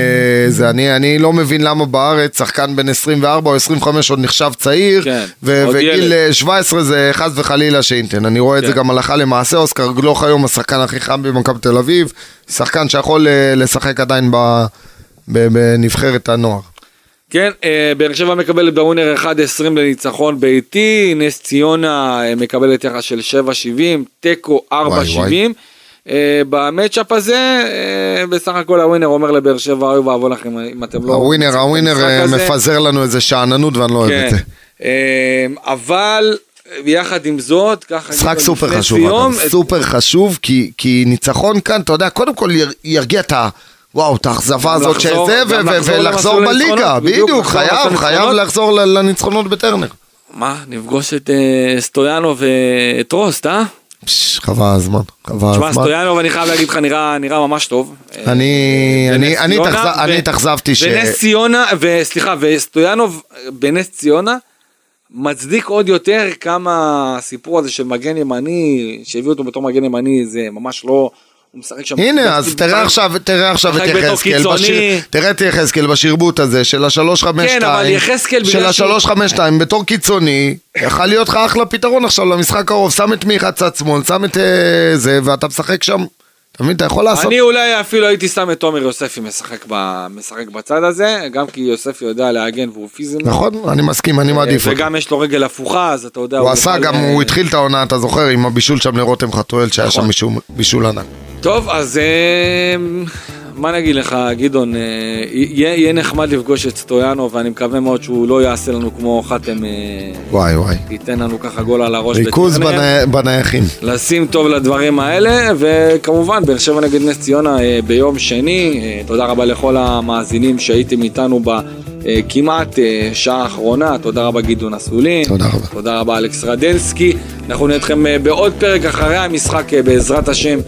זה, אני, אני לא מבין למה בארץ שחקן בן 24 או 25 עוד נחשב צעיר, כן, ו- וגיל ילד. אה, 17 זה חס וחלילה שאינטן, אני רואה את זה כן. גם הלכה למעשה, אוסקר גלוך היום השחקן הכי חם במכבי תל אביב, שחקן שיכול אה, לשחק עדיין בנבחרת הנוער. כן, אה, באר שבע מקבלת בווינר 1.20 לניצחון ביתי, נס ציונה אה, מקבלת יחס של 7.70, תיקו 4.70. וואי. אה, במצ'אפ הזה, בסך הכל הווינר אומר לבאר שבע, אוי ואבוי לכם אם אתם לא... הווינר, הווינר המשחק אה, הזה." מפזר לנו איזה שאננות ואני לא אוהב את כן. זה. אבל יחד עם זאת, ככה... משחק סופר חשוב, סיום, את- סופר חשוב, כי, כי ניצחון כאן, אתה יודע, קודם כל יר- ירגיע את ה... וואו, את האכזבה הזאת ו- לחזור ולחזור בליגה, בדיוק, חייב, חייב. לחזור לניצחונות בטרנר. מה, נפגוש את אה, סטויאנוב ואת רוסט, אה? חבל הזמן, חבל תשמע, הזמן. סטויאנוב, אני חייב להגיד לך, נראה נראה ממש טוב. אה, אני- בנס התאכזבתי ש- ונס ציונה, וסליחה, וסטויאנוב בנס ציונה, מצדיק עוד יותר כמה הסיפור הזה של מגן ימני, שהביאו אותו בתור מגן ימני, זה ממש לא... הוא משחק שם... הנה, אז תראה עכשיו, תראה עכשיו את יחזקאל, תראה את יחזקאל בשרבוט הזה של השלוש חמש כן, אבל יחזקאל של בגלל שהוא- השלוש חמש שתיים בתור קיצוני, יכול להיות לך אחלה פתרון עכשיו למשחק הקרוב, שם את מיכה צד שמאל, שם את אה, זה, ואתה משחק שם, אתה מבין, אתה יכול לעשות, אני אולי אפילו הייתי שם את תומר יוספי משחק, ב, משחק בצד הזה, גם כי יוספי יודע להגן והוא פיזי. נכון, אני מסכים, אני מעדיף אותו. וגם יש לו רגל הפוכה, אז אתה יודע... הוא עשה יכול, גם, אה, הוא התחיל את העונה, אתה זוכר, עם הבישול שם לרותם חתואל, שהיה נכון. שם מישהו- בישול ענק. טוב, אז מה נגיד לך, גדעון, אה, יהיה יהיה נחמד לפגוש את סטויאנו, ואני מקווה מאוד שהוא לא יעשה לנו כמו חתם, אה, וואי וואי. ייתן לנו ככה גול על הראש. ריכוז. בני- בנייחים. לשים טוב לדברים האלה, וכמובן, באר שבע נגד נס ציונה אה, ביום שני. תודה רבה לכל המאזינים שהייתם איתנו בכמעט שעה האחרונה. תודה רבה גדעון אסולין. תודה רבה. תודה רבה אלכס רדנסקי. אנחנו נהיה איתכם בעוד פרק אחרי המשחק, בעזרת השם,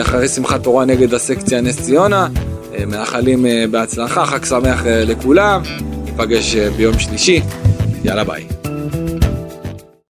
אחרי שמחת תורה נגד הסקציה נס ציונה. אה, מאחלים אה, בהצלחה, חג שמח אה, לכולם. ניפגש אה, ביום שלישי. יאללה ביי.